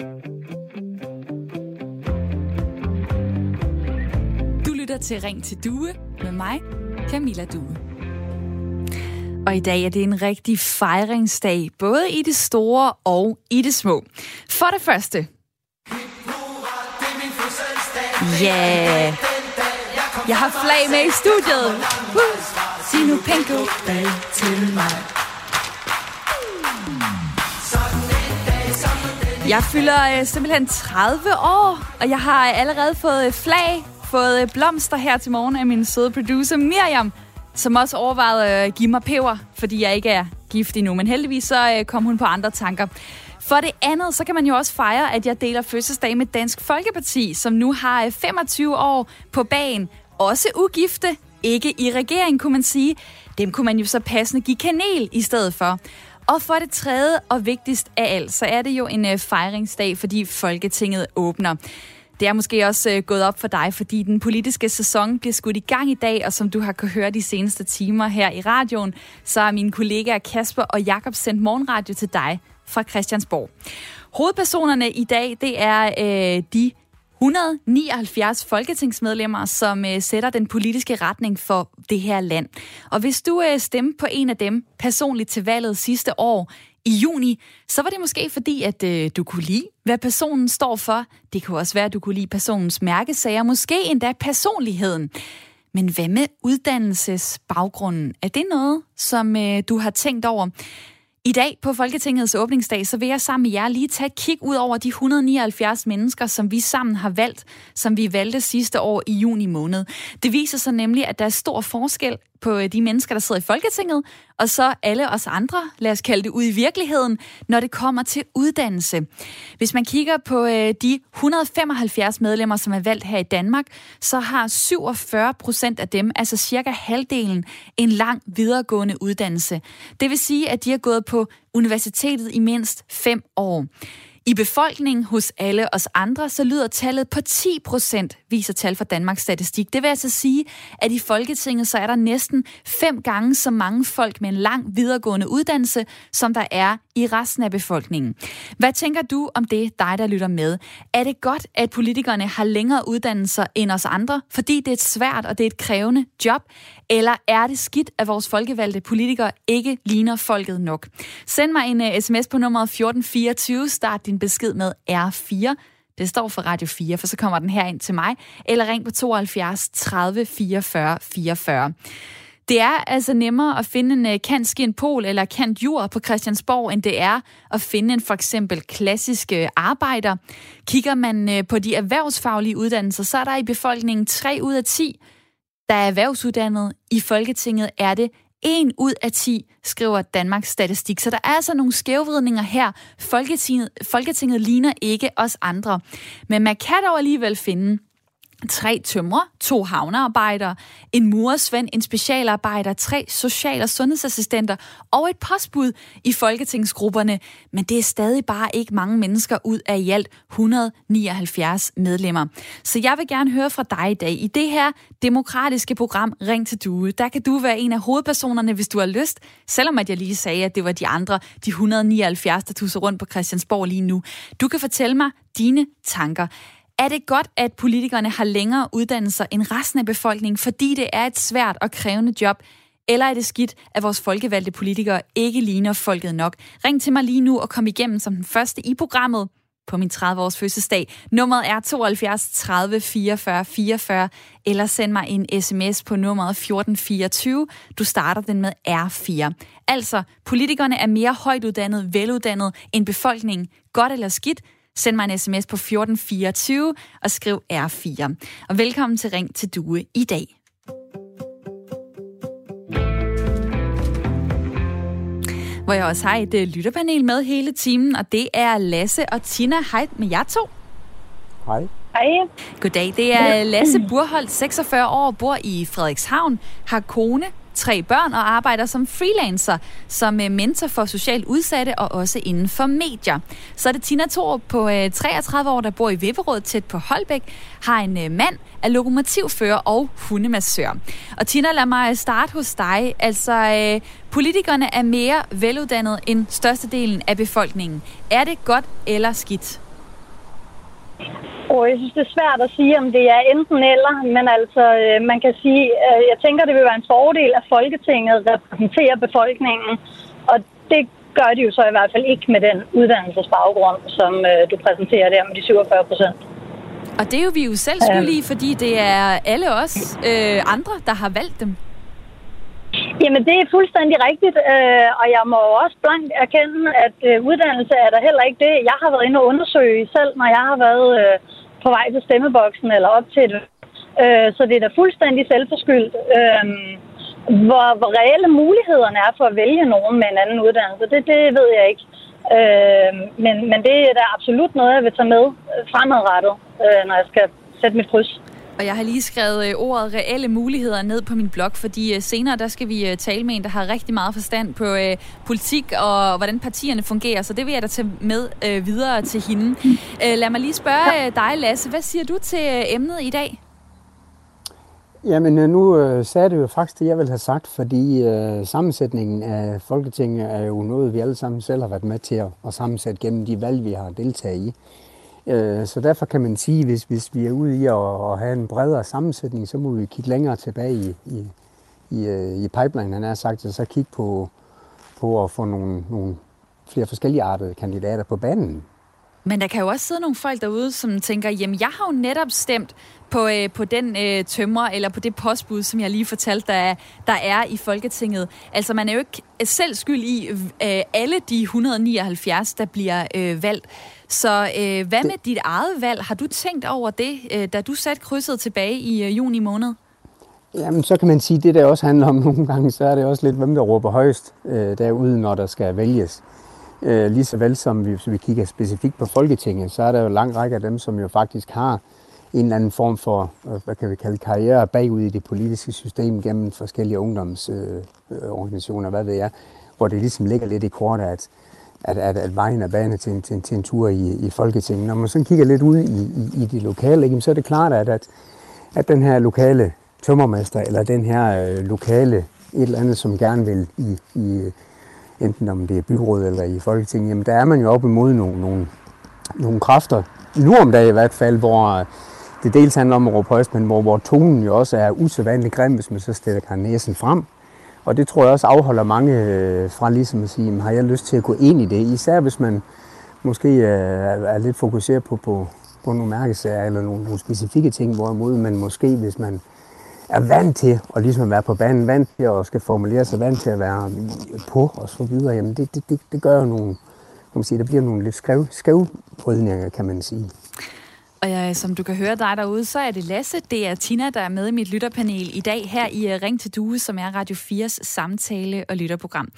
Du lytter til Ring til Due med mig, Camilla Due. Og i dag er det en rigtig fejringsdag, både i det store og i det små. For det første. Ja, yeah. jeg har flag med i studiet. Uh. Sig nu pænt goddag til mig. Jeg fylder øh, simpelthen 30 år, og jeg har allerede fået øh, flag, fået øh, blomster her til morgen af min søde producer Miriam, som også overvejede øh, at give mig peber, fordi jeg ikke er gift endnu. Men heldigvis så øh, kom hun på andre tanker. For det andet, så kan man jo også fejre, at jeg deler fødselsdag med Dansk Folkeparti, som nu har 25 år på bagen. Også ugifte, ikke i regering, kunne man sige. Dem kunne man jo så passende give kanel i stedet for. Og for det tredje og vigtigst af alt, så er det jo en øh, fejringsdag, fordi Folketinget åbner. Det er måske også øh, gået op for dig, fordi den politiske sæson bliver skudt i gang i dag, og som du har kunnet høre de seneste timer her i radioen, så er mine kollegaer Kasper og Jakob sendt morgenradio til dig fra Christiansborg. Hovedpersonerne i dag, det er øh, de 179 folketingsmedlemmer, som øh, sætter den politiske retning for det her land. Og hvis du øh, stemte på en af dem personligt til valget sidste år, i juni, så var det måske fordi, at øh, du kunne lide, hvad personen står for. Det kunne også være, at du kunne lide personens mærkesager, måske endda personligheden. Men hvad med uddannelsesbaggrunden? Er det noget, som øh, du har tænkt over? I dag på Folketingets åbningsdag, så vil jeg sammen med jer lige tage et kig ud over de 179 mennesker, som vi sammen har valgt, som vi valgte sidste år i juni måned. Det viser sig nemlig, at der er stor forskel på øh, de mennesker, der sidder i Folketinget, og så alle os andre, lad os kalde det ud i virkeligheden, når det kommer til uddannelse. Hvis man kigger på øh, de 175 medlemmer, som er valgt her i Danmark, så har 47 procent af dem, altså cirka halvdelen, en lang videregående uddannelse. Det vil sige, at de har gået på universitetet i mindst fem år. I befolkningen hos alle os andre, så lyder tallet på 10 procent, viser tal fra Danmarks Statistik. Det vil altså sige, at i Folketinget så er der næsten fem gange så mange folk med en lang videregående uddannelse, som der er i resten af befolkningen. Hvad tænker du om det, dig der lytter med? Er det godt, at politikerne har længere uddannelser end os andre, fordi det er et svært og det er et krævende job? Eller er det skidt, at vores folkevalgte politikere ikke ligner folket nok? Send mig en uh, sms på nummer 1424. Start din besked med R4. Det står for Radio 4, for så kommer den her ind til mig. Eller ring på 72 30 44 44. Det er altså nemmere at finde en øh, kant en pol eller kant jord på Christiansborg, end det er at finde en for eksempel klassisk øh, arbejder. Kigger man på de erhvervsfaglige uddannelser, så er der i befolkningen 3 ud af 10, der er erhvervsuddannet. I Folketinget er det 1 ud af 10, skriver Danmarks Statistik. Så der er altså nogle skævvridninger her. Folketinget, Folketinget ligner ikke os andre. Men man kan dog alligevel finde tre tømrer, to havnearbejdere, en murersvend, en specialarbejder, tre social- og sundhedsassistenter og et postbud i folketingsgrupperne. Men det er stadig bare ikke mange mennesker ud af i alt 179 medlemmer. Så jeg vil gerne høre fra dig i dag. I det her demokratiske program Ring til Due, der kan du være en af hovedpersonerne, hvis du har lyst. Selvom at jeg lige sagde, at det var de andre, de 179, der tusser rundt på Christiansborg lige nu. Du kan fortælle mig dine tanker. Er det godt, at politikerne har længere uddannelser end resten af befolkningen, fordi det er et svært og krævende job? Eller er det skidt, at vores folkevalgte politikere ikke ligner folket nok? Ring til mig lige nu og kom igennem som den første i programmet på min 30-års fødselsdag. Nummeret er 72 30 44 44, eller send mig en sms på nummeret 1424. Du starter den med R4. Altså, politikerne er mere højt uddannet, veluddannet end befolkningen. Godt eller skidt, Send mig en sms på 1424 og skriv R4. Og velkommen til Ring til Due i dag. Hvor jeg også har et uh, lytterpanel med hele timen, og det er Lasse og Tina. Hej med jer to. Hej. Hej. Goddag, det er Lasse Burholdt, 46 år, bor i Frederikshavn, har kone, tre børn og arbejder som freelancer, som øh, mentor for socialt udsatte og også inden for medier. Så er det Tina Thorup på øh, 33 år, der bor i Vipperød tæt på Holbæk, har en øh, mand, er lokomotivfører og hundemassør. Og Tina, lad mig starte hos dig. Altså, politikerne er mere veluddannede end størstedelen af befolkningen. Er det godt eller skidt? Og jeg synes, det er svært at sige, om det er enten eller, men altså, øh, man kan sige, øh, jeg tænker, det vil være en fordel, at Folketinget repræsenterer befolkningen, og det gør de jo så i hvert fald ikke med den uddannelsesbaggrund, som øh, du præsenterer der med de 47 procent. Og det er jo vi jo selv i, fordi det er alle os øh, andre, der har valgt dem. Jamen, det er fuldstændig rigtigt, øh, og jeg må også blankt erkende, at øh, uddannelse er der heller ikke det. Jeg har været inde og undersøge selv, når jeg har været øh, på vej til stemmeboksen eller op til det. Øh, så det er da fuldstændig selvforskyldt. Øh, hvor, hvor reelle mulighederne er for at vælge nogen med en anden uddannelse, det, det ved jeg ikke. Øh, men, men det er da absolut noget, jeg vil tage med fremadrettet, øh, når jeg skal sætte mit kryds. Og jeg har lige skrevet øh, ordet reelle muligheder ned på min blog, fordi øh, senere der skal vi øh, tale med en, der har rigtig meget forstand på øh, politik og hvordan partierne fungerer, så det vil jeg da tage med øh, videre til hende. Øh, lad mig lige spørge dig, Lasse. Hvad siger du til øh, emnet i dag? Jamen, nu øh, sagde det jo faktisk det, jeg ville have sagt, fordi øh, sammensætningen af Folketinget er jo noget, vi alle sammen selv har været med til at, at sammensætte gennem de valg, vi har deltaget i. Øh, så derfor kan man sige, hvis, hvis vi er ude i at, at have en bredere sammensætning, så må vi kigge længere tilbage i, i, i, øh, i pipeline, han har sagt, og så kigge på, på at få nogle, nogle flere forskellige artede kandidater på banen. Men der kan jo også sidde nogle folk derude, som tænker, jamen jeg har jo netop stemt på, øh, på den øh, tømmer, eller på det postbud, som jeg lige fortalte, der er, der er i Folketinget. Altså man er jo ikke øh, selv skyld i øh, alle de 179, der bliver øh, valgt. Så øh, hvad med dit eget valg? Har du tænkt over det, øh, da du satte krydset tilbage i øh, juni måned? Jamen, så kan man sige, at det der også handler om nogle gange, så er det også lidt, hvem der råber højst øh, derude, når der skal vælges. Øh, lige så vel som vi, hvis vi kigger specifikt på Folketinget, så er der jo en lang række af dem, som jo faktisk har en eller anden form for, øh, hvad kan vi kalde, karriere bagud i det politiske system gennem forskellige ungdomsorganisationer, øh, hvad ved jeg, hvor det ligesom ligger lidt i kort, at, at, at, at vejen er bane til en, til, til en tur i, i Folketinget. Når man så kigger lidt ud i, i, i de lokale, ikke, så er det klart, at, at, at den her lokale tømmermester, eller den her øh, lokale et eller andet, som gerne vil i, i enten om det er byråd eller i Folketinget, jamen der er man jo op imod nogle, nogle, nogle kræfter, nu om dagen i hvert fald, hvor øh, det dels handler om at råbe højst, men hvor, hvor tonen jo også er usædvanligt grim, hvis man så stikker næsen frem. Og det tror jeg også afholder mange øh, fra ligesom at sige, har jeg lyst til at gå ind i det? Især hvis man måske øh, er lidt fokuseret på, på, på nogle mærkesager eller nogle, nogle specifikke ting, hvorimod man måske, hvis man er vant til at ligesom være på banen, vant til at skal formulere sig, vant til at være på og så videre, jamen det, det, det, det gør jo nogle, kan man sige, der bliver nogle lidt skæv, skævbrydninger, kan man sige. Og ja, som du kan høre dig derude, så er det Lasse, det er Tina, der er med i mit lytterpanel i dag her i øh, Ring til Due, som er Radio 4's samtale- og lytterprogram.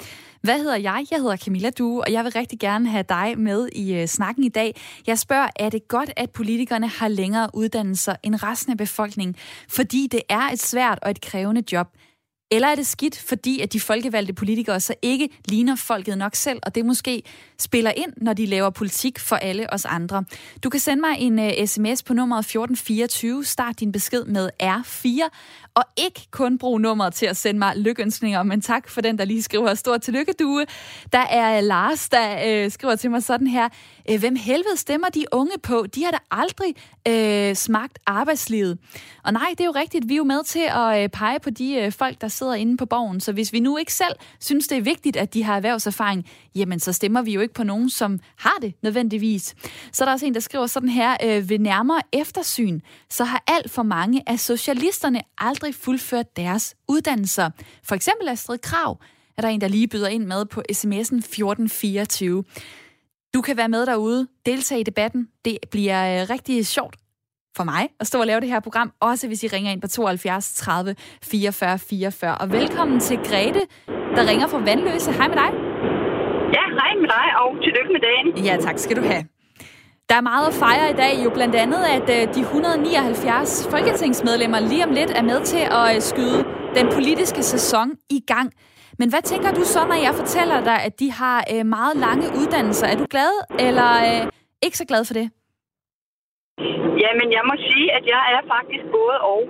Hvad hedder jeg? Jeg hedder Camilla Due, og jeg vil rigtig gerne have dig med i uh, snakken i dag. Jeg spørger, er det godt, at politikerne har længere uddannelser end resten af befolkningen? Fordi det er et svært og et krævende job. Eller er det skidt, fordi at de folkevalgte politikere så ikke ligner folket nok selv, og det måske spiller ind, når de laver politik for alle os andre? Du kan sende mig en øh, uh, sms på nummeret 1424, start din besked med R4, og ikke kun bruge nummeret til at sende mig lykønskninger, men tak for den, der lige skriver stort tillykke, due. Der er Lars, der øh, skriver til mig sådan her, øh, hvem helvede stemmer de unge på? De har da aldrig øh, smagt arbejdslivet. Og nej, det er jo rigtigt, vi er jo med til at øh, pege på de øh, folk, der sidder inde på borgen, så hvis vi nu ikke selv synes, det er vigtigt, at de har erhvervserfaring, jamen så stemmer vi jo ikke på nogen, som har det nødvendigvis. Så er der også en, der skriver sådan her, øh, ved nærmere eftersyn, så har alt for mange af socialisterne aldrig fuldført deres uddannelser. For eksempel Astrid Krav er der en, der lige byder ind med på sms'en 1424. Du kan være med derude, deltage i debatten. Det bliver øh, rigtig sjovt for mig at stå og lave det her program, også hvis I ringer ind på 72 30 44 44. Og velkommen til Grete, der ringer fra Vandløse. Hej med dig. Ja, hej med dig, og tillykke med dagen. Ja, tak skal du have. Der er meget at fejre i dag, jo blandt andet, at øh, de 179 folketingsmedlemmer lige om lidt er med til at øh, skyde den politiske sæson i gang. Men hvad tænker du så, når jeg fortæller dig, at de har øh, meget lange uddannelser? Er du glad, eller ikke så glad for det? Jamen, jeg må sige, at jeg er faktisk både og.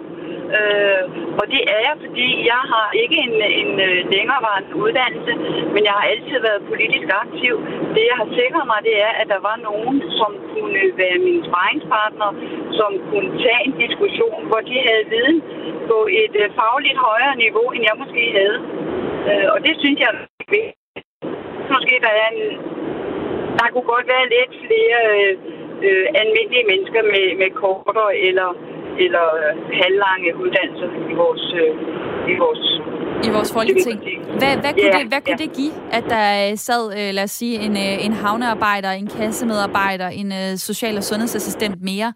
Øh, og det er jeg, fordi jeg har ikke en, en øh, længerevarende uddannelse, men jeg har altid været politisk aktiv. Det, jeg har sikret mig, det er, at der var nogen, som kunne være min sparringspartner, som kunne tage en diskussion, hvor de havde viden på et øh, fagligt højere niveau, end jeg måske havde. Øh, og det synes jeg er vigtigt. Måske der er en... Der kunne godt være lidt flere øh, øh, almindelige mennesker med, med kortere eller, eller øh, halvlange uddannelser i vores, øh, i vores i vores folketing. Hvad, hvad kunne, yeah, det, hvad kunne yeah. det give, at der sad, øh, lad os sige, en, en havnearbejder, en kassemedarbejder, en social- og sundhedsassistent mere?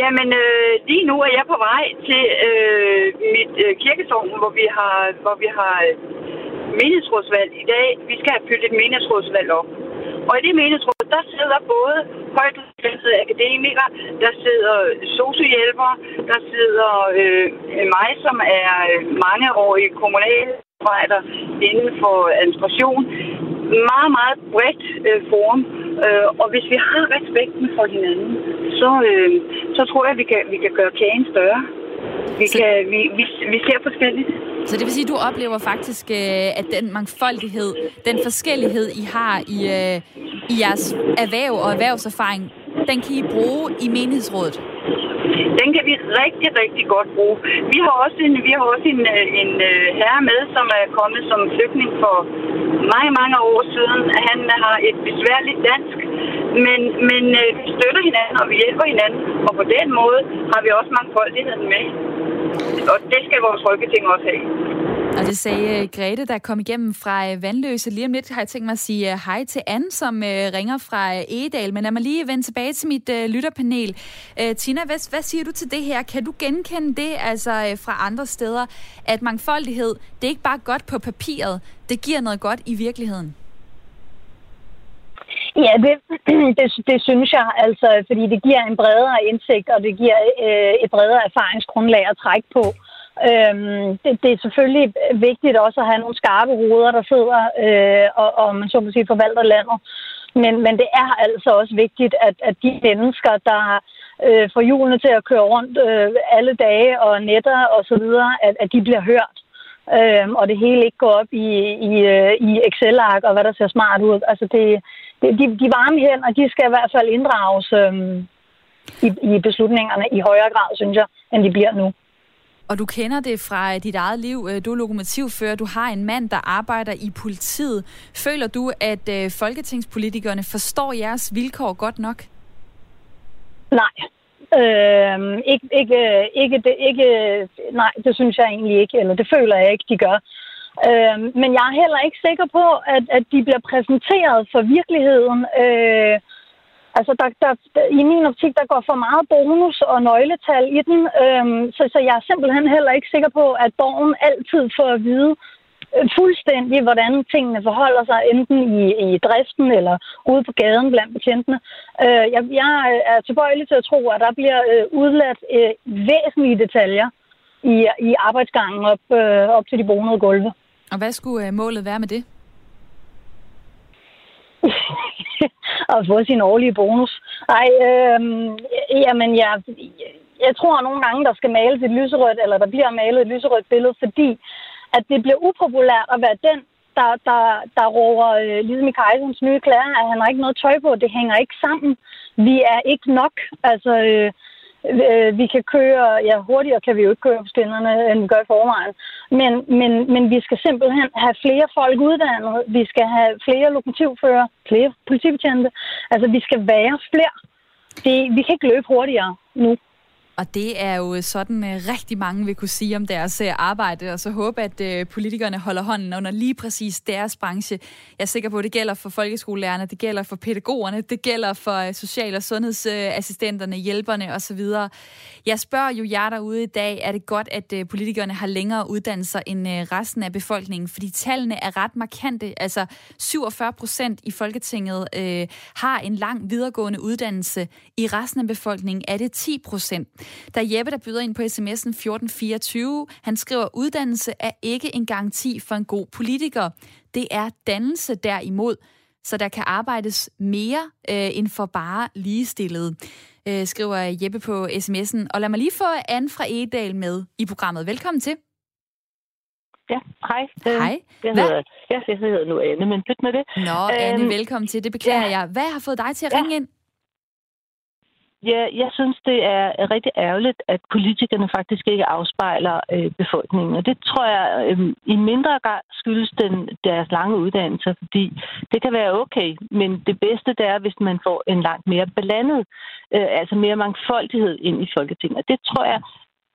Jamen, øh, lige nu er jeg på vej til øh, mit øh, kirkesovn, hvor vi har, hvor vi har øh, menighedsrådsvalg i dag. Vi skal have fyldt et menighedsrådsvalg op. Og i det menighedsråd, der sidder både højt uddannede akademikere, der sidder sociohjælpere, der sidder øh, mig, som er øh, mangeårig kommunalarbejder inden for administration. Meget, meget bredt øh, forum. Øh, og hvis vi har respekten for hinanden, så, øh, så tror jeg, at vi kan, vi kan gøre kagen større. Vi, så... kan, vi, vi, vi ser forskelligt. Så det vil sige, at du oplever faktisk, øh, at den mangfoldighed, den forskellighed, I har i, øh, i jeres erhverv og erhvervserfaring, den kan I bruge i menighedsrådet? Den kan vi rigtig, rigtig godt bruge. Vi har også en, vi har også en, øh, en herre med, som er kommet som flygtning for mange, mange år siden. Han har et besværligt dansk, men, men vi støtter hinanden, og vi hjælper hinanden. Og på den måde har vi også mangfoldigheden med. Og det skal vores folketing også have. Og det sagde øh, Grete, der kom igennem fra øh, Vandløse. Lige om lidt har jeg tænkt mig at sige hej til Anne, som ringer fra Egedal. Men lad mig lige vende tilbage til mit lytterpanel. Tina, hvad, hvad siger du til det her? Kan du genkende det altså fra andre steder, at mangfoldighed, det er ikke bare godt på papiret, det giver noget godt i virkeligheden? Ja, det, det, det synes jeg, altså, fordi det giver en bredere indsigt, og det giver øh, et bredere erfaringsgrundlag at trække på. Øhm, det, det er selvfølgelig vigtigt også at have nogle skarpe hoveder, der sidder øh, og, og man så må sige forvalter landet. Men, men det er altså også vigtigt, at, at de mennesker, der øh, får hjulene til at køre rundt øh, alle dage og nætter og så videre, at, at de bliver hørt. Øh, og det hele ikke går op i, i, øh, i Excel-ark og hvad der ser smart ud. Altså det, de, de varme hænder, de skal i hvert fald inddrages øh, i, i beslutningerne i højere grad, synes jeg, end de bliver nu. Og du kender det fra dit eget liv. Øh, du er lokomotivfører. Du har en mand, der arbejder i politiet. Føler du, at øh, folketingspolitikerne forstår jeres vilkår godt nok? Nej. Øh, ikke, ikke, ikke, det, ikke, nej, det synes jeg egentlig ikke, eller det føler jeg ikke, de gør. Øh, men jeg er heller ikke sikker på, at, at de bliver præsenteret for virkeligheden. Øh, altså, der, der, i min optik, der går for meget bonus og nøgletal i den, øh, så, så jeg er simpelthen heller ikke sikker på, at borgen altid får at vide, øh, fuldstændig, hvordan tingene forholder sig, enten i, i driften eller ude på gaden blandt betjentene. Øh, jeg, jeg er tilbøjelig til at tro, at der bliver øh, udladt øh, væsentlige detaljer i, i arbejdsgangen op, øh, op til de bonede gulve. Og hvad skulle øh, målet være med det? at få sin årlige bonus. Ej, øh, jamen jeg, jeg tror nogle gange, der skal males et lyserødt, eller der bliver malet et lyserødt billede, fordi at det bliver upopulært at være den, der, der, der råber øh, ligesom i Kajsons nye klæder, at han har ikke noget tøj på, det hænger ikke sammen. Vi er ikke nok. Altså, øh, Øh, vi kan køre, ja hurtigere kan vi jo ikke køre på skinnerne, end vi gør i forvejen. Men, men, men vi skal simpelthen have flere folk uddannet. Vi skal have flere lokomotivfører, flere politibetjente. Altså vi skal være flere. Det, vi kan ikke løbe hurtigere nu. Og det er jo sådan, øh, rigtig mange vil kunne sige om deres øh, arbejde, og så håbe, at øh, politikerne holder hånden under lige præcis deres branche. Jeg er sikker på, at det gælder for folkeskolelærerne, det gælder for pædagogerne, det gælder for social- og sundhedsassistenterne, hjælperne osv. Jeg spørger jo jer derude i dag, er det godt, at politikerne har længere uddannelser end resten af befolkningen? Fordi tallene er ret markante. Altså 47 procent i Folketinget øh, har en lang videregående uddannelse. I resten af befolkningen er det 10 procent. Der er Jeppe, der byder ind på sms'en 1424. Han skriver, uddannelse er ikke en garanti for en god politiker. Det er dannelse derimod, så der kan arbejdes mere øh, end for bare ligestillede, øh, skriver Jeppe på sms'en. Og lad mig lige få Anne fra Edal med i programmet. Velkommen til. Ja, hej. Hej. Jeg hedder, ja, jeg hedder nu Anne, men pyt med det. Nå, Anne, øhm, velkommen til. Det beklager ja. jeg. Hvad har fået dig til at ja. ringe ind? Ja, jeg synes, det er rigtig ærgerligt, at politikerne faktisk ikke afspejler øh, befolkningen. Og det tror jeg øh, i mindre grad skyldes den, deres lange uddannelse, fordi det kan være okay, men det bedste det er, hvis man får en langt mere blandet, øh, altså mere mangfoldighed ind i Folketinget. Og det tror jeg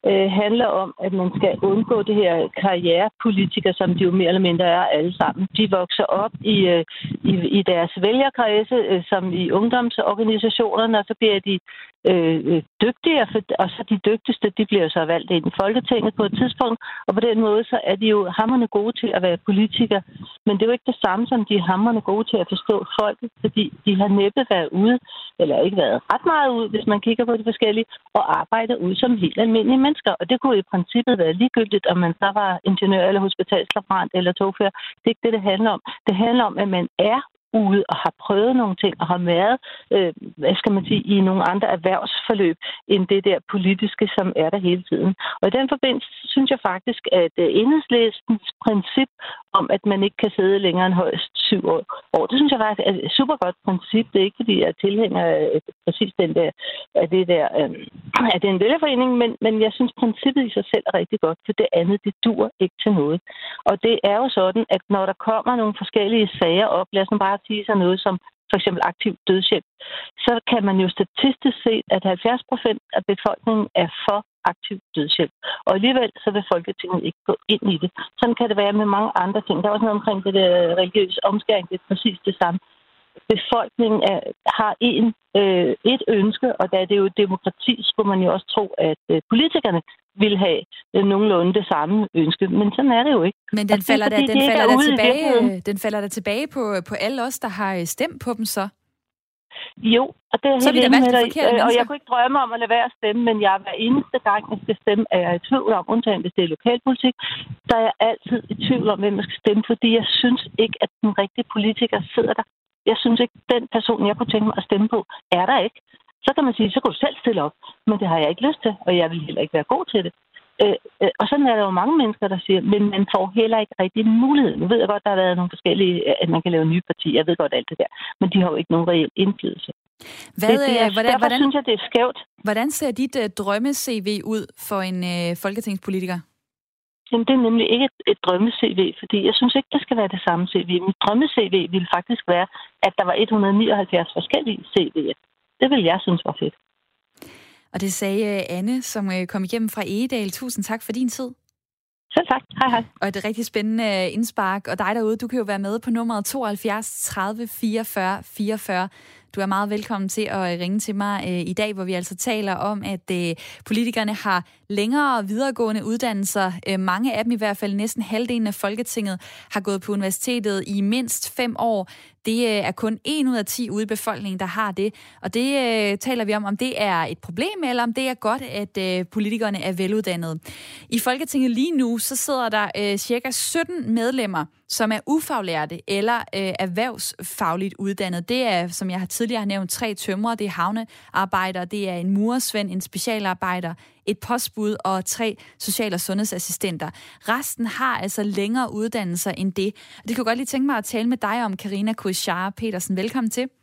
øh, handler om, at man skal undgå det her karrierepolitiker, som de jo mere eller mindre er alle sammen. De vokser op i, øh, i, i deres vælgerkredse, øh, som i ungdomsorganisationerne, og så bliver de øh, øh dygtigere, og så de dygtigste, de bliver så valgt ind i Folketinget på et tidspunkt, og på den måde, så er de jo hammerne gode til at være politikere. Men det er jo ikke det samme, som de er hammerne gode til at forstå folket, fordi de har næppe været ude, eller ikke været ret meget ud, hvis man kigger på de forskellige, og arbejder ud som helt almindelige mennesker. Og det kunne i princippet være ligegyldigt, om man så var ingeniør eller hospitalslaborant eller togfører. Det er ikke det, det handler om. Det handler om, at man er ude og har prøvet nogle ting og har været, øh, hvad skal man sige, i nogle andre erhvervsforløb end det der politiske, som er der hele tiden. Og i den forbindelse synes jeg faktisk, at øh, enhedslæsens princip om, at man ikke kan sidde længere end højst syv år, år det synes jeg faktisk er et super godt princip. Det er ikke, fordi jeg tilhænger øh, præcis den der, af det der, øh, af den vælgerforening, men, men jeg synes, princippet i sig selv er rigtig godt, for det andet, det dur ikke til noget. Og det er jo sådan, at når der kommer nogle forskellige sager op, lad os nu bare sige sig noget som for eksempel aktiv dødshjælp, så kan man jo statistisk se, at 70 procent af befolkningen er for aktiv dødshjælp. Og alligevel så vil Folketinget ikke gå ind i det. Sådan kan det være med mange andre ting. Der er også noget omkring det der religiøse omskæring. Det er præcis det samme. Befolkningen er, har en, øh, et ønske, og da det er jo demokrati, skulle man jo også tro, at øh, politikerne vil have øh, nogenlunde det samme ønske. Men sådan er det jo ikke. Men den falder, fordi, da, den, falder der tilbage, den falder der tilbage på, på alle os, der har stemt på dem så? Jo, og det er så helt enig med dig. Øh, og jeg kunne ikke drømme om at lade være at stemme, men jeg hver eneste gang, jeg skal stemme, er jeg i tvivl om, undtagen hvis det er lokalpolitik, der er jeg altid i tvivl om, hvem jeg skal stemme, fordi jeg synes ikke, at den rigtige politiker sidder der. Jeg synes ikke, den person, jeg kunne tænke mig at stemme på, er der ikke. Så kan man sige, så kan du selv stille op, men det har jeg ikke lyst til, og jeg vil heller ikke være god til det. Øh, øh, og sådan er der jo mange mennesker, der siger, men man får heller ikke rigtig mulighed. Nu ved jeg godt, der har været nogle forskellige, at man kan lave nye partier, jeg ved godt alt det der, men de har jo ikke nogen reel indflydelse. Hvad, det, det er, hvordan, derfor hvordan, synes jeg, det er skævt. Hvordan ser dit uh, drømme-CV ud for en uh, folketingspolitiker? Jamen, det er nemlig ikke et, et drømme-CV, fordi jeg synes ikke, det skal være det samme CV. Mit drømme-CV ville faktisk være, at der var 179 forskellige CV'er. Det ville jeg synes var fedt. Og det sagde øh, Anne, som øh, kom igennem fra Egedal. Tusind tak for din tid. Selv tak. Hej hej. Og et rigtig spændende øh, indspark. Og dig derude, du kan jo være med på nummeret 72 30 44 44. Du er meget velkommen til at øh, ringe til mig øh, i dag, hvor vi altså taler om, at øh, politikerne har længere videregående uddannelser. Øh, mange af dem i hvert fald, næsten halvdelen af Folketinget, har gået på universitetet i mindst fem år. Det øh, er kun en ud af 10 ude i befolkningen, der har det. Og det øh, taler vi om, om det er et problem, eller om det er godt, at øh, politikerne er veluddannede. I Folketinget lige nu, så sidder der øh, cirka 17 medlemmer, som er ufaglærte eller øh, erhvervsfagligt uddannet. Det er, som jeg har tidligere har nævnt, tre tømrere, det er havnearbejdere, det er en muresvend, en specialarbejder, et postbud og tre social- og sundhedsassistenter. Resten har altså længere uddannelser end det. Og det kunne godt lige tænke mig at tale med dig om, Karina Kuishara Petersen. Velkommen til.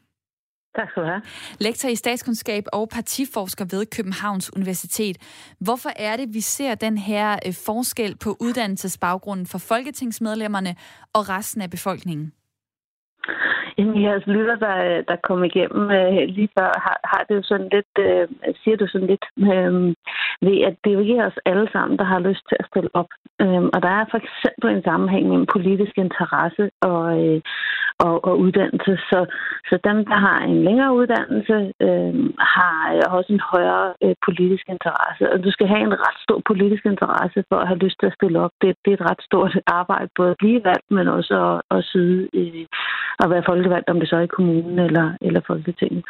Tak skal du have. Lektor i statskundskab og partiforsker ved Københavns Universitet. Hvorfor er det, vi ser den her øh, forskel på uddannelsesbaggrunden for folketingsmedlemmerne og resten af befolkningen? Jamen, jeres lytter, der, der kom igennem øh, lige før, har, har det jo sådan lidt, øh, siger du sådan lidt, øh, ved at det er jo ikke os alle sammen, der har lyst til at stille op. Øh, og der er for eksempel en sammenhæng mellem politisk interesse og, øh, og, og uddannelse. Så, så dem, der har en længere uddannelse, øhm, øh, har også en højere øh, politisk interesse. Og du skal have en ret stor politisk interesse for at have lyst til at stille op. Det, det er et ret stort arbejde, både at blive valgt, men også at, at sidde øh, og være folkevalgt, om det så er i kommunen eller, eller Folketinget.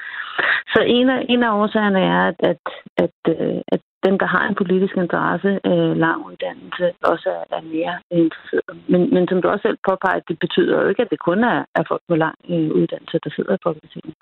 Så en af, en af årsagerne er, at, at, at, øh, at dem, der har en politisk interesse, øh, lang uddannelse, også er, er mere interesseret. Men, men som du også selv påpeger, det betyder jo ikke, at det kun er, er folk med lang øh, uddannelse, der sidder i Folketinget.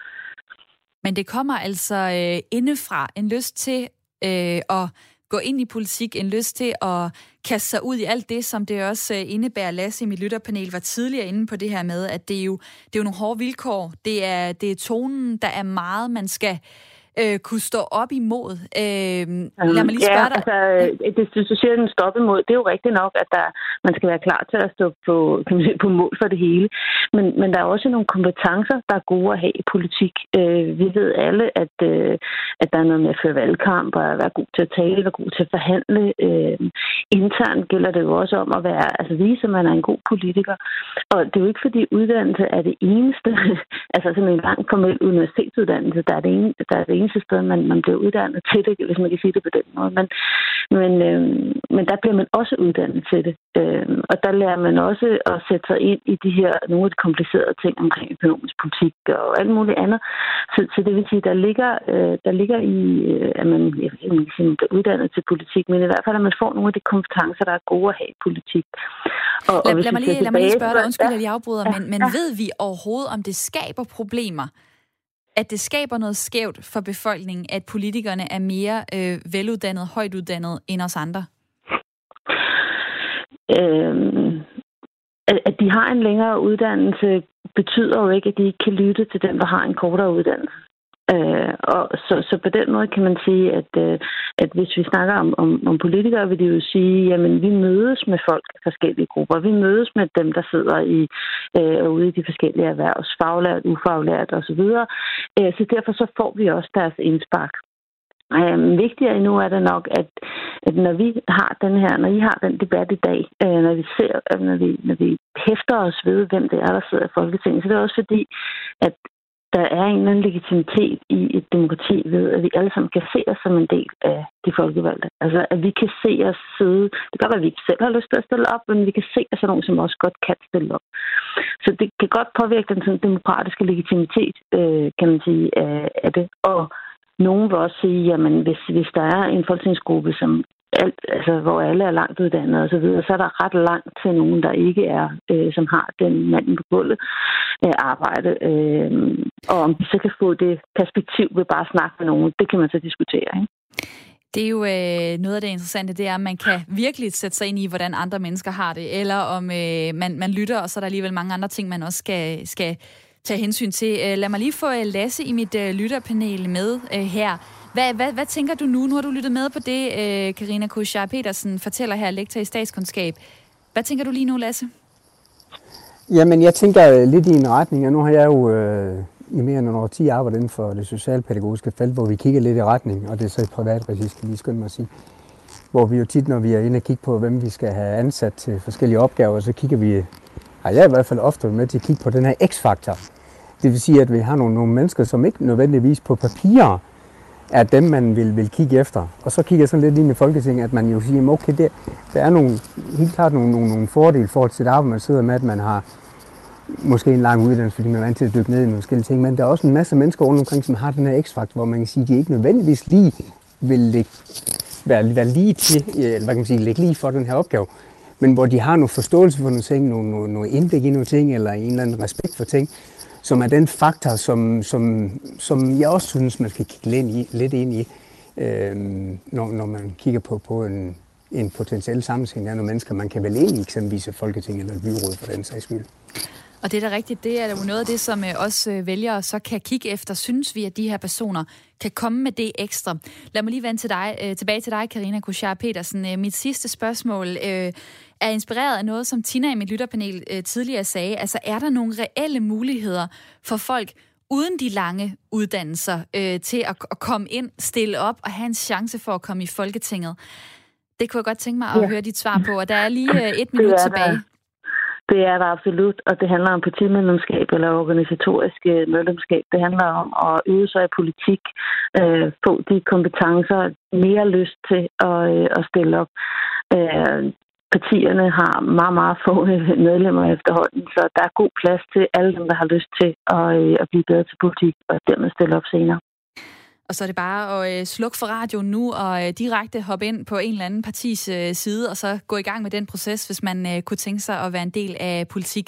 Men det kommer altså øh, indefra en lyst til øh, at gå ind i politik, en lyst til at kaste sig ud i alt det, som det også øh, indebærer. Lasse i mit lytterpanel var tidligere inde på det her med, at det er jo, det er jo nogle hårde vilkår. Det er, det er tonen, der er meget, man skal øh, kunne stå op imod? Øh, lad mig lige spørge ja, dig. Altså, øh, det, du siger, den stop imod, det er jo rigtigt nok, at der, man skal være klar til at stå på, kan man sige, på mål for det hele. Men, men der er også nogle kompetencer, der er gode at have i politik. Øh, vi ved alle, at, øh, at der er noget med at føre valgkamp, og at være god til at tale, være god til at forhandle. Øh, internt gælder det jo også om at være, altså vise, at man er en god politiker. Og det er jo ikke fordi uddannelse er det eneste, altså sådan en lang formel universitetsuddannelse, der er det, ene, der er det eneste sted, man, man bliver uddannet til det, hvis man kan sige det på den måde. Men, men, øh, men der bliver man også uddannet til det. Øh, og der lærer man også at sætte sig ind i de her, nogle af de komplicerede ting omkring økonomisk politik og alt muligt andet. Så, så det vil sige, der ligger, øh, der ligger i, øh, at man, jeg ikke sige, bliver uddannet til politik, men i hvert fald, at man får nogle af de kompetencer, der er gode at have i politik. Og, lad, og lad, mig lige, lad mig lige spørge dig, undskyld, at jeg afbryder, ja, men, men ja. ved vi overhovedet, om det skaber problemer, at det skaber noget skævt for befolkningen, at politikerne er mere øh, veluddannet, højtuddannet end os andre? Øhm, at de har en længere uddannelse, betyder jo ikke, at de ikke kan lytte til dem, der har en kortere uddannelse. Øh, og så, så på den måde kan man sige, at, øh, at hvis vi snakker om, om, om politikere, vil det jo sige, jamen vi mødes med folk af forskellige grupper. Vi mødes med dem, der sidder i øh, ude i de forskellige erhvervs, faglært, ufaglært osv. Øh, så derfor så får vi også deres indspark. Øh, vigtigere endnu er det nok, at, at når vi har den her, når I har den debat i dag, øh, når vi ser, øh, når vi, når vi hæfter os ved, hvem det er, der sidder i Folketinget, så det er også fordi, at der er en eller anden legitimitet i et demokrati ved, at vi alle sammen kan se os som en del af de folkevalgte. Altså, at vi kan se os sidde. Det kan godt være, at vi ikke selv har lyst til at stille op, men vi kan se os som nogen, som også godt kan stille op. Så det kan godt påvirke den sådan, demokratiske legitimitet, øh, kan man sige, af, af det. Og nogen vil også sige, jamen hvis, hvis der er en folketingsgruppe, som alt, altså, hvor alle er langt uddannede og så videre, så er der ret langt til nogen, der ikke er, øh, som har den manden på gulvet øh, arbejde. Øh, og om de så kan få det perspektiv ved bare at snakke med nogen, det kan man så diskutere. Ikke? Det er jo øh, noget af det interessante, det er, at man kan virkelig sætte sig ind i, hvordan andre mennesker har det, eller om øh, man, man lytter, og så er der alligevel mange andre ting, man også skal, skal tage hensyn til. Øh, lad mig lige få øh, Lasse i mit øh, lytterpanel med øh, her. Hvad, hvad, hvad tænker du nu? Nu har du lyttet med på det, øh, Karina Kuschar Petersen fortæller her, lektor i statskundskab. Hvad tænker du lige nu, Lasse? Jamen, jeg tænker øh, lidt i en retning, og nu har jeg jo øh, i mere end over 10 arbejdet inden for det socialpædagogiske felt, hvor vi kigger lidt i retning, og det er så i privat regi, skal lige skynde mig at sige. Hvor vi jo tit, når vi er inde og kigge på, hvem vi skal have ansat til forskellige opgaver, så kigger vi, har jeg i hvert fald ofte med til at kigge på den her x-faktor. Det vil sige, at vi har nogle, nogle mennesker, som ikke nødvendigvis på papirer er dem, man vil, vil kigge efter. Og så kigger jeg sådan lidt ind i Folketinget, at man jo siger, okay, der, der er nogle, helt klart nogle, nogle, nogle fordele for til det arbejde, man sidder med, at man har måske en lang uddannelse, fordi man er vant til at dykke ned i nogle forskellige ting, men der er også en masse mennesker rundt omkring, som har den her x-faktor, hvor man kan sige, at de ikke nødvendigvis lige vil lægge, være, være lige til, eller hvad kan man sige, lægge lige for den her opgave, men hvor de har noget forståelse for nogle ting, nogle, nogle, nogle indblik i nogle ting, eller en eller anden respekt for ting, som er den faktor, som, som, som jeg også synes, man skal kigge lidt, i, lidt ind i, øh, når, når man kigger på, på en, en potentiel sammensætning af nogle mennesker, man kan vælge ind i eksempelvis et folketing eller et byråd for den sags skyld. Og det er da rigtigt, det er jo noget af det, som øh, også øh, vælgere så kan kigge efter. Synes vi, at de her personer kan komme med det ekstra? Lad mig lige vende til dig, øh, tilbage til dig, Karina Kuschar Petersen. Mit sidste spørgsmål er inspireret af noget, som Tina i mit lytterpanel tidligere sagde. Altså, er der nogle reelle muligheder for folk uden de lange uddannelser til at, at komme ind, stille op og have en chance for at komme i Folketinget? Det kunne jeg godt tænke mig at ja. høre dit svar på, og der er lige et minut tilbage. Der. Det er der absolut, og det handler om partimedlemskab eller organisatorisk øh, medlemskab. Det handler om at øve sig i politik, øh, få de kompetencer, mere lyst til at, øh, at stille op. Øh, partierne har meget, meget få øh, medlemmer efterhånden, så der er god plads til alle dem, der har lyst til at, øh, at blive bedre til politik og dermed stille op senere. Og så er det bare at øh, slukke for radioen nu og øh, direkte hoppe ind på en eller anden partis øh, side, og så gå i gang med den proces, hvis man øh, kunne tænke sig at være en del af politik.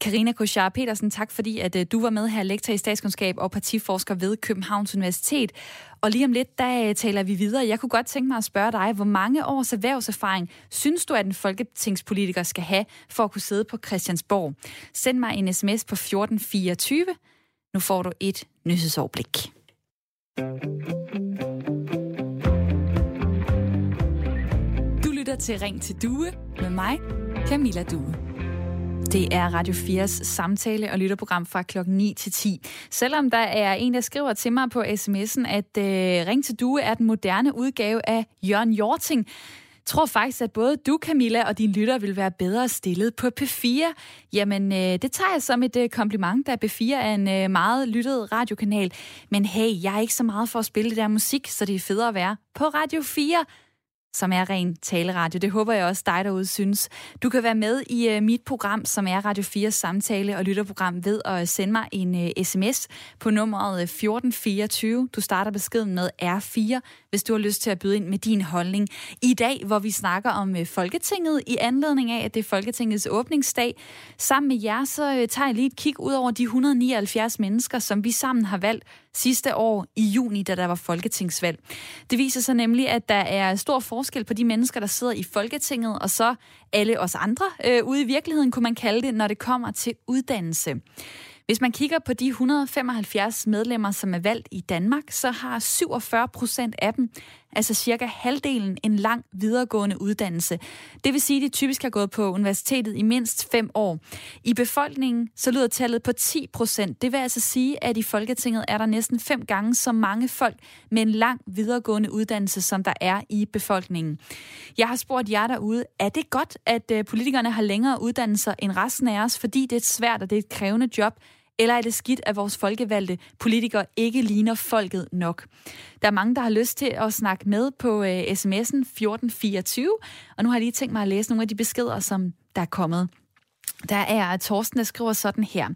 Karina Koschar Petersen, tak fordi at øh, du var med her, lektor i statskundskab og partiforsker ved Københavns Universitet. Og lige om lidt, der øh, taler vi videre. Jeg kunne godt tænke mig at spørge dig, hvor mange års erhvervserfaring synes du, at en folketingspolitiker skal have for at kunne sidde på Christiansborg? Send mig en sms på 1424. Nu får du et nyhedsoverblik. Du lytter til Ring til Due med mig, Camilla Due. Det er Radio 4's samtale- og lytterprogram fra klokken 9 til 10. Selvom der er en, der skriver til mig på sms'en, at øh, Ring til Due er den moderne udgave af Jørgen Jorting, tror faktisk, at både du, Camilla, og din lytter vil være bedre stillet på P4. Jamen, øh, det tager jeg som et øh, kompliment, da P4 er en øh, meget lyttet radiokanal. Men hey, jeg er ikke så meget for at spille det der musik, så det er federe at være på Radio 4 som er ren taleradio. Det håber jeg også dig derude synes. Du kan være med i uh, mit program, som er Radio 4 samtale- og lytterprogram ved at øh, sende mig en øh, uh, sms på nummeret 1424. Du starter beskeden med R4, hvis du har lyst til at byde ind med din holdning. I dag, hvor vi snakker om uh, Folketinget i anledning af, at det er Folketingets åbningsdag. Sammen med jer, så uh, tager jeg lige et kig ud over de 179 mennesker, som vi sammen har valgt sidste år i juni, da der var folketingsvalg. Det viser sig nemlig, at der er stor forskel på de mennesker, der sidder i Folketinget, og så alle os andre øh, ude i virkeligheden, kunne man kalde det, når det kommer til uddannelse. Hvis man kigger på de 175 medlemmer, som er valgt i Danmark, så har 47 procent af dem, altså cirka halvdelen, en lang videregående uddannelse. Det vil sige, at de typisk har gået på universitetet i mindst fem år. I befolkningen så lyder tallet på 10 procent. Det vil altså sige, at i Folketinget er der næsten fem gange så mange folk med en lang videregående uddannelse, som der er i befolkningen. Jeg har spurgt jer derude, er det godt, at øh, politikerne har længere uddannelser end resten af os, fordi det er et svært og det er et krævende job, eller er det skidt, at vores folkevalgte politikere ikke ligner folket nok? Der er mange, der har lyst til at snakke med på uh, sms'en 1424, og nu har jeg lige tænkt mig at læse nogle af de beskeder, som der er kommet. Der er Torsten, der skriver sådan her.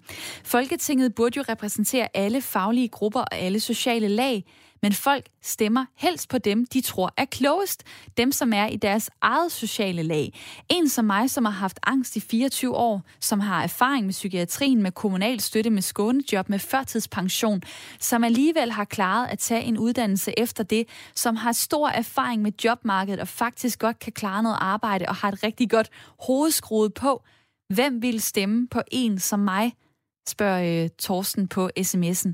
Folketinget burde jo repræsentere alle faglige grupper og alle sociale lag, men folk stemmer helst på dem, de tror er klogest. Dem, som er i deres eget sociale lag. En som mig, som har haft angst i 24 år, som har erfaring med psykiatrien, med kommunal støtte, med skånejob, med førtidspension, som alligevel har klaret at tage en uddannelse efter det, som har stor erfaring med jobmarkedet og faktisk godt kan klare noget arbejde og har et rigtig godt hovedskruet på. Hvem vil stemme på en som mig? spørger øh, Torsten på sms'en.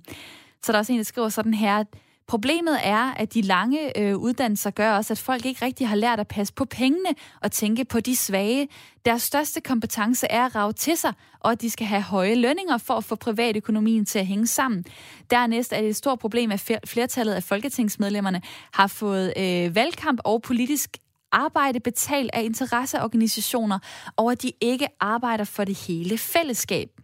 Så der er også en, der skriver sådan her, Problemet er, at de lange øh, uddannelser gør også, at folk ikke rigtig har lært at passe på pengene og tænke på de svage. Deres største kompetence er at rave til sig, og at de skal have høje lønninger for at få privatøkonomien til at hænge sammen. Dernæst er det et stort problem, at flertallet af folketingsmedlemmerne har fået øh, valgkamp og politisk arbejde betalt af interesseorganisationer, og at de ikke arbejder for det hele fællesskab.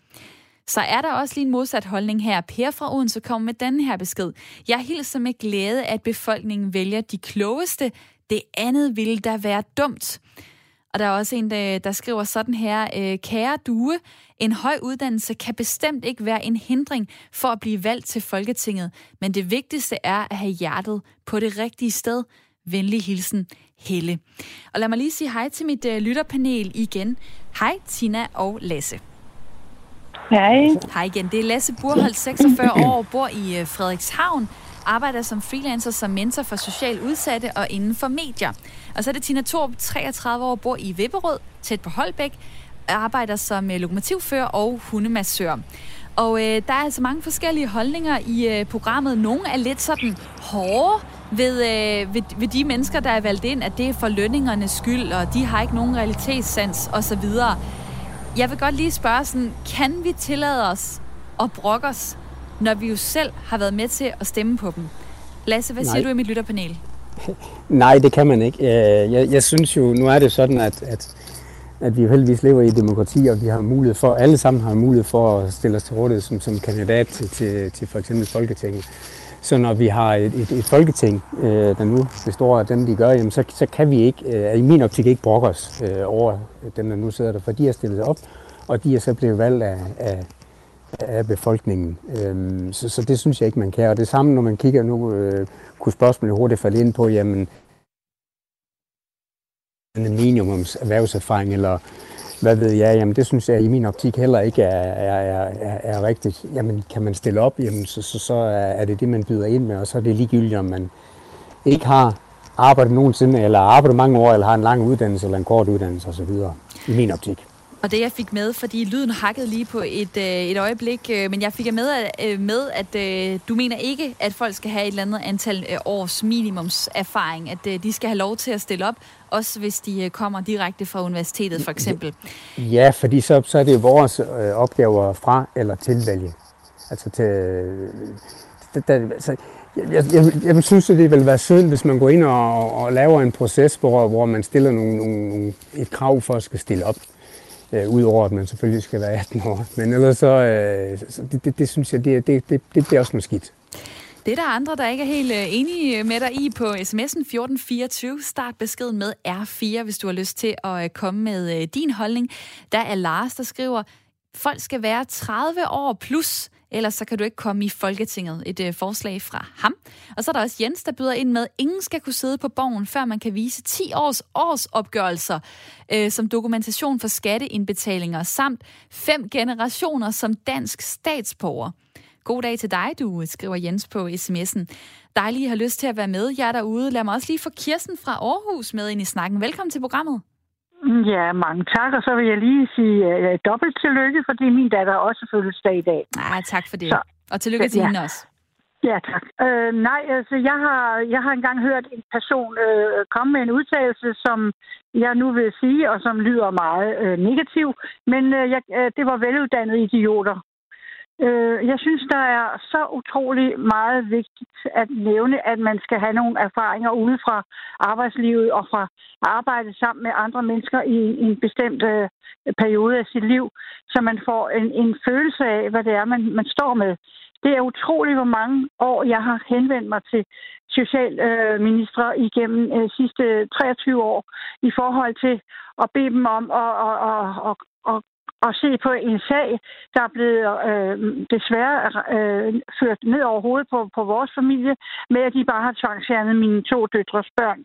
Så er der også lige en modsat holdning her. Per fra Odense kommer med den her besked. Jeg hilser med glæde, at befolkningen vælger de klogeste. Det andet ville da være dumt. Og der er også en, der, skriver sådan her, øh, kære due, en høj uddannelse kan bestemt ikke være en hindring for at blive valgt til Folketinget, men det vigtigste er at have hjertet på det rigtige sted. Venlig hilsen, Helle. Og lad mig lige sige hej til mit øh, lytterpanel igen. Hej Tina og Lasse. Hej. Hej igen. Det er Lasse Burholdt, 46 år, bor i øh, Frederikshavn, arbejder som freelancer som mentor for socialt udsatte og inden for medier. Og så er det Tina Thorp, 33 år, bor i Vipperød, tæt på Holbæk, arbejder som øh, lokomotivfører og hundemassør. Og øh, der er altså mange forskellige holdninger i øh, programmet. Nogle er lidt sådan hårde ved, øh, ved, ved de mennesker, der er valgt ind, at det er for lønningernes skyld, og de har ikke nogen realitetssans osv. Jeg vil godt lige spørge sådan, kan vi tillade os at brokke os, når vi jo selv har været med til at stemme på dem? Lasse, hvad Nej. siger du i mit lytterpanel? Nej, det kan man ikke. Øh, jeg, jeg synes jo, nu er det sådan, at, at, at vi jo heldigvis lever i et demokrati, og vi har mulighed for, alle sammen har mulighed for at stille os til rådighed som, som kandidat til, til, til for eksempel Folketinget. Så når vi har et, et, et folketing, øh, der nu består af dem, de gør, jamen, så, så kan vi ikke, øh, i min optik ikke brokke os øh, over dem, der nu sidder der, for de har stillet sig op, og de er så blevet valgt af, af, af befolkningen. Øhm, så, så det synes jeg ikke, man kan. Og det samme, når man kigger nu, øh, kunne spørgsmålet hurtigt falde ind på, jamen, en minimums erhvervserfaring, eller hvad ved jeg, jamen det synes jeg i min optik heller ikke er, er, er, er rigtigt. Jamen kan man stille op, jamen så, så, så er det det, man byder ind med, og så er det ligegyldigt, om man ikke har arbejdet nogensinde, eller arbejdet mange år, eller har en lang uddannelse, eller en kort uddannelse osv. I min optik. Og det jeg fik med, fordi lyden hakkede lige på et, øh, et øjeblik, øh, men jeg fik med, øh, med at øh, du mener ikke, at folk skal have et eller andet antal øh, års minimumserfaring, at øh, de skal have lov til at stille op, også hvis de øh, kommer direkte fra universitetet for eksempel. Ja, fordi så, så er det vores øh, opgaver fra eller tilvælge. Altså til... Øh, det, der, altså, jeg, jeg, jeg, jeg synes, at det vil være synd, hvis man går ind og, og laver en proces, hvor, hvor man stiller nogle, nogle, et krav for at skal stille op. Øh, Udover at man selvfølgelig skal være 18 år. Men ellers så, øh, så det, det, det synes jeg, det, det, det, det bliver også noget skidt. Det er der andre, der ikke er helt øh, enige med dig i på sms'en 1424. Start beskeden med R4, hvis du har lyst til at øh, komme med øh, din holdning. Der er Lars, der skriver, folk skal være 30 år plus, ellers så kan du ikke komme i Folketinget. Et øh, forslag fra ham. Og så er der også Jens, der byder ind med, ingen skal kunne sidde på borgen, før man kan vise 10 års årsopgørelser øh, som dokumentation for skatteindbetalinger, samt fem generationer som dansk statsborger. God dag til dig, du øh, skriver Jens på sms'en. Dejligt, at har lyst til at være med. Jeg er derude. Lad mig også lige få Kirsten fra Aarhus med ind i snakken. Velkommen til programmet. Ja, mange tak. Og så vil jeg lige sige uh, dobbelt tillykke, fordi min datter også fødselsdag i dag. Nej, tak for det. Så, og tillykke til ja. hende også. Ja, tak. Uh, nej, altså jeg har, jeg har engang hørt en person uh, komme med en udtalelse, som jeg nu vil sige, og som lyder meget uh, negativ, men uh, jeg, uh, det var veluddannede idioter. Øh, jeg synes, der er så utrolig meget vigtigt at nævne, at man skal have nogle erfaringer ude fra arbejdslivet og fra arbejde sammen med andre mennesker i, en bestemt øh, periode af sit liv, så man får en, en følelse af, hvad det er, man, man står med. Det er utroligt, hvor mange år jeg har henvendt mig til socialministre øh, igennem øh, sidste 23 år i forhold til at bede dem om at, at, at, at, at at se på en sag, der er blevet øh, desværre øh, ført ned over hovedet på, på vores familie, med at de bare har tvangsfjernet mine to døtres børn.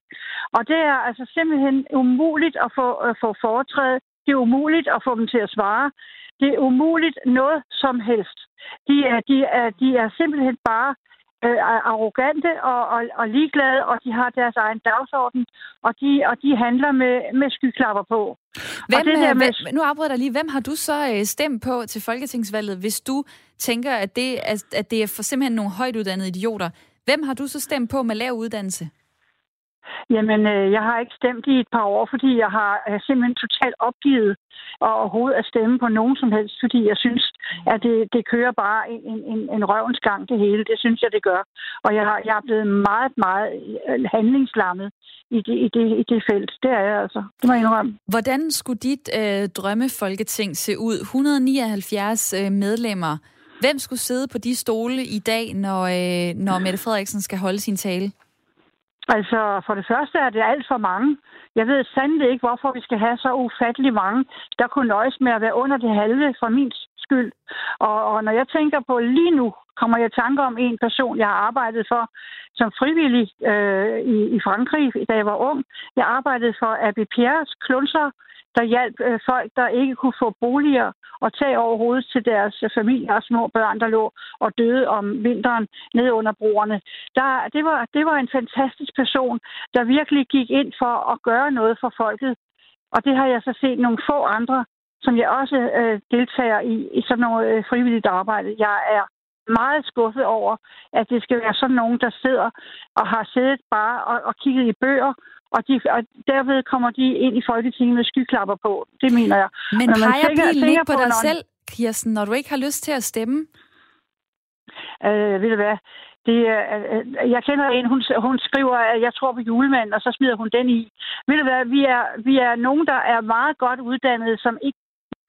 Og det er altså simpelthen umuligt at få, at få foretræde. Det er umuligt at få dem til at svare. Det er umuligt noget som helst. De er, de er, de er simpelthen bare øh, arrogante og, og, og ligeglade, og de har deres egen dagsorden, og de, og de handler med, med skyklapper på. Hvem, og det der øh, med... hvem, nu afbryder jeg lige. Hvem har du så øh, stemt på til Folketingsvalget, hvis du tænker, at det, at, at det er for simpelthen nogle højt uddannede idioter? Hvem har du så stemt på med lav uddannelse? Jamen, øh, jeg har ikke stemt i et par år, fordi jeg har øh, simpelthen totalt opgivet og overhovedet at stemme på nogen som helst, fordi jeg synes, at det, det kører bare en, en, en røvens gang, det hele. Det synes jeg, det gør. Og jeg, har, jeg er blevet meget, meget øh, handlingslammet i det, i, det, i det felt. Det er jeg altså. Det må jeg indrømme. Hvordan skulle dit øh, drømmefolketing se ud? 179 øh, medlemmer. Hvem skulle sidde på de stole i dag, når, øh, når Mette Frederiksen skal holde sin tale? Altså, for det første er det alt for mange. Jeg ved sandelig ikke, hvorfor vi skal have så ufattelig mange, der kunne nøjes med at være under det halve for min skyld. Og, og når jeg tænker på lige nu, kommer jeg i tanke om en person, jeg har arbejdet for som frivillig øh, i, i Frankrig, da jeg var ung. Jeg arbejdede for Abbé Pierres klunser, der hjalp øh, folk, der ikke kunne få boliger og tag over hovedet til deres øh, familier og små børn, der lå og døde om vinteren ned under broerne. Der, det, var, det var en fantastisk person, der virkelig gik ind for at gøre noget for folket. Og det har jeg så set nogle få andre, som jeg også øh, deltager i, i sådan noget øh, frivilligt arbejde. Jeg er meget skuffet over, at det skal være sådan nogen, der sidder og har siddet bare og, og kigget i bøger og, de, og derved kommer de ind i Folketinget med skyklapper på. Det mener jeg. Men peger pilen ikke på dig når... selv, Kirsten, når du ikke har lyst til at stemme? Øh, ved du hvad? Det, øh, jeg kender en, hun, hun skriver, at jeg tror på julemanden, og så smider hun den i. Ved du hvad, vi er, vi er nogen, der er meget godt uddannede, som ikke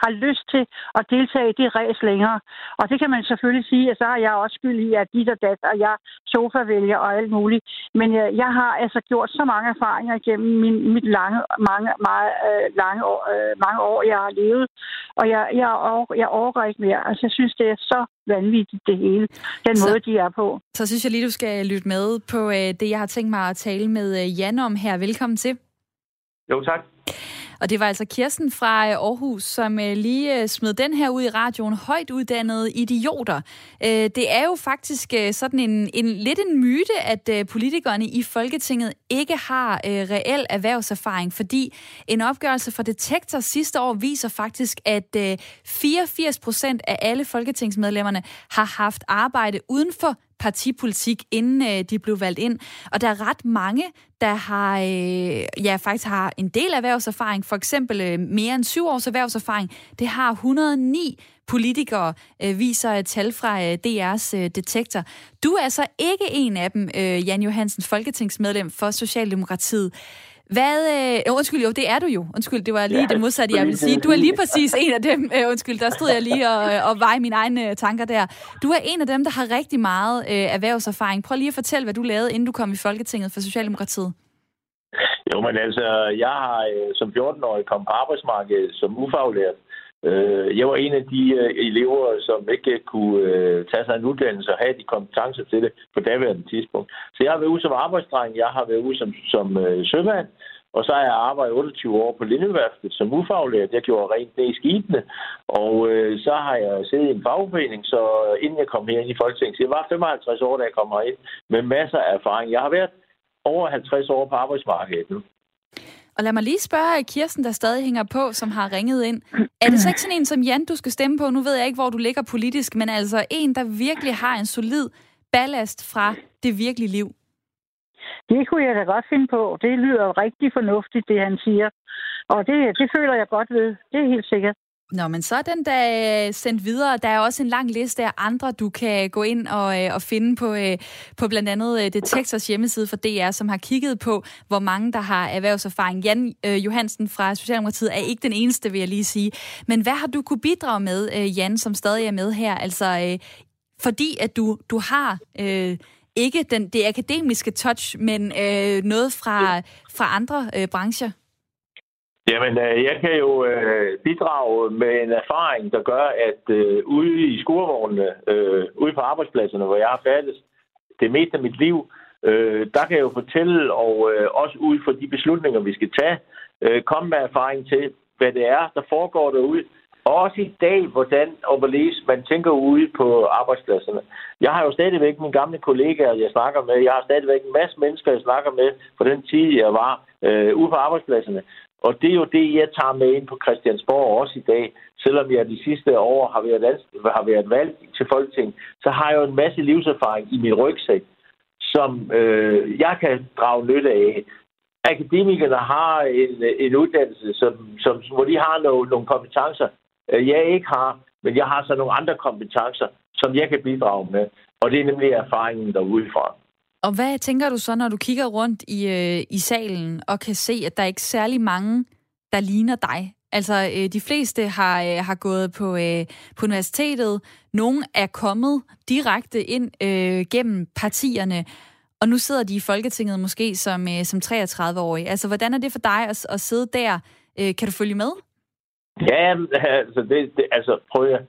har lyst til at deltage i det ræs længere. Og det kan man selvfølgelig sige, at så har jeg også skyld i, at dit og dat, og jeg sofa-vælger og alt muligt. Men jeg, øh, jeg har altså gjort så mange erfaringer gennem min, mit lange, mange, meget, øh, lange år, øh, mange år, jeg har levet. Og jeg, jeg, jeg overgår ikke mere. Altså, jeg synes, det er så vanvittigt, det hele. Den så, måde, de er på. Så synes jeg lige, du skal lytte med på øh, det, jeg har tænkt mig at tale med øh, Jan om her. Velkommen til. Jo, tak. Og det var altså Kirsten fra øh, Aarhus, som øh, lige øh, smed den her ud i radioen. Højt uddannede idioter. Det er jo faktisk sådan en, en lidt en myte, at politikerne i Folketinget ikke har reel erhvervserfaring, fordi en opgørelse fra Detektor sidste år viser faktisk, at 84 procent af alle folketingsmedlemmerne har haft arbejde uden for partipolitik, inden øh, de blev valgt ind. Og der er ret mange, der har, øh, ja, faktisk har en del erhvervserfaring, for eksempel øh, mere end syv års erhvervserfaring. Det har 109 politikere, øh, viser et tal fra øh, DR's øh, detektor. Du er så ikke en af dem, øh, Jan Johansen, folketingsmedlem for Socialdemokratiet. Hvad, øh, undskyld, jo, det er du jo. Undskyld, det var lige ja, det modsatte, jeg vil sige. Du er lige præcis en af dem. Øh, undskyld, der stod jeg lige og, og veje mine egne øh, tanker der. Du er en af dem, der har rigtig meget øh, erhvervserfaring. Prøv lige at fortælle, hvad du lavede, inden du kom i Folketinget for Socialdemokratiet. Jo, men altså, jeg har øh, som 14-årig kommet på arbejdsmarkedet som ufaglært. Øh, jeg var en af de øh, elever, som ikke øh, kunne øh, tage sig en uddannelse og have de kompetencer til det på daværende tidspunkt. Så jeg har været ude som arbejdsdreng, jeg har været ude som, som øh, sømand, og så har jeg arbejdet 28 år på Lindeværftet som ufaglært. Jeg gjorde rent ned i skibene, og øh, så har jeg siddet i en fagforening, så inden jeg kom herind i Folketinget, så jeg var 55 år, da jeg kom herind, med masser af erfaring. Jeg har været over 50 år på arbejdsmarkedet nu. Og lad mig lige spørge Kirsten, der stadig hænger på, som har ringet ind. Er det så ikke sådan en som Jan, du skal stemme på? Nu ved jeg ikke, hvor du ligger politisk, men altså en, der virkelig har en solid ballast fra det virkelige liv. Det kunne jeg da godt finde på. Det lyder rigtig fornuftigt, det han siger. Og det, det føler jeg godt ved. Det er helt sikkert. Nå, men så er den da sendt videre. Der er også en lang liste af andre, du kan gå ind og, øh, og finde på, øh, på blandt andet øh, Detektors hjemmeside for DR, som har kigget på, hvor mange der har erhvervserfaring. Jan øh, Johansen fra Socialdemokratiet er ikke den eneste, vil jeg lige sige. Men hvad har du kunne bidrage med, øh, Jan, som stadig er med her? Altså, øh, fordi at du, du har... Øh, ikke den, det akademiske touch, men øh, noget fra, fra andre øh, brancher? Jamen, øh, jeg kan jo øh, bidrage med en erfaring, der gør, at øh, ude i skurvognene, øh, ude på arbejdspladserne, hvor jeg har færdes det meste af mit liv, øh, der kan jeg jo fortælle, og øh, også ud fra de beslutninger, vi skal tage, øh, komme med erfaring til, hvad det er, der foregår derude. Og også i dag, hvordan og hvorledes man tænker ude på arbejdspladserne. Jeg har jo stadigvæk mine gamle kollegaer, jeg snakker med. Jeg har stadigvæk en masse mennesker, jeg snakker med fra den tid, jeg var øh, ude på arbejdspladserne. Og det er jo det, jeg tager med ind på Christiansborg også i dag. Selvom jeg de sidste år har været, har været valgt til Folketing, så har jeg jo en masse livserfaring i min rygsæk, som øh, jeg kan drage nytte af. Akademikerne har en, en uddannelse, som, som, hvor de har nogle, nogle kompetencer, øh, jeg ikke har, men jeg har så nogle andre kompetencer, som jeg kan bidrage med. Og det er nemlig erfaringen derudefra. Og hvad tænker du så, når du kigger rundt i, øh, i salen og kan se, at der er ikke særlig mange, der ligner dig? Altså, øh, de fleste har, øh, har gået på, øh, på universitetet. Nogle er kommet direkte ind øh, gennem partierne, og nu sidder de i Folketinget måske som, øh, som 33-årige. Altså, hvordan er det for dig at, at sidde der? Øh, kan du følge med? Ja, altså, det, det, altså prøv at,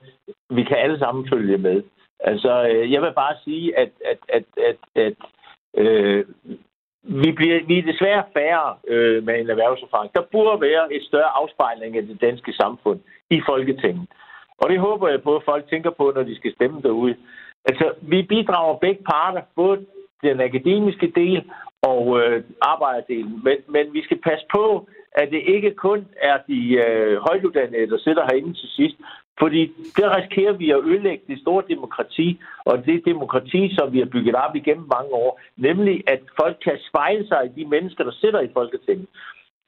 vi kan alle sammen følge med. Altså, øh, jeg vil bare sige, at, at, at, at, at Øh, vi, bliver, vi er desværre færre øh, med en erhvervserfaring. Der burde være et større afspejling af det danske samfund i Folketinget. Og det håber jeg på, at folk tænker på, når de skal stemme derude. Altså, vi bidrager begge parter, både den akademiske del og øh, arbejderdelen. Men, men vi skal passe på, at det ikke kun er de øh, højtuddannede, der sidder herinde til sidst. Fordi der risikerer vi at ødelægge det store demokrati, og det demokrati, som vi har bygget op igennem mange år, nemlig at folk kan spejle sig i de mennesker, der sidder i Folketinget.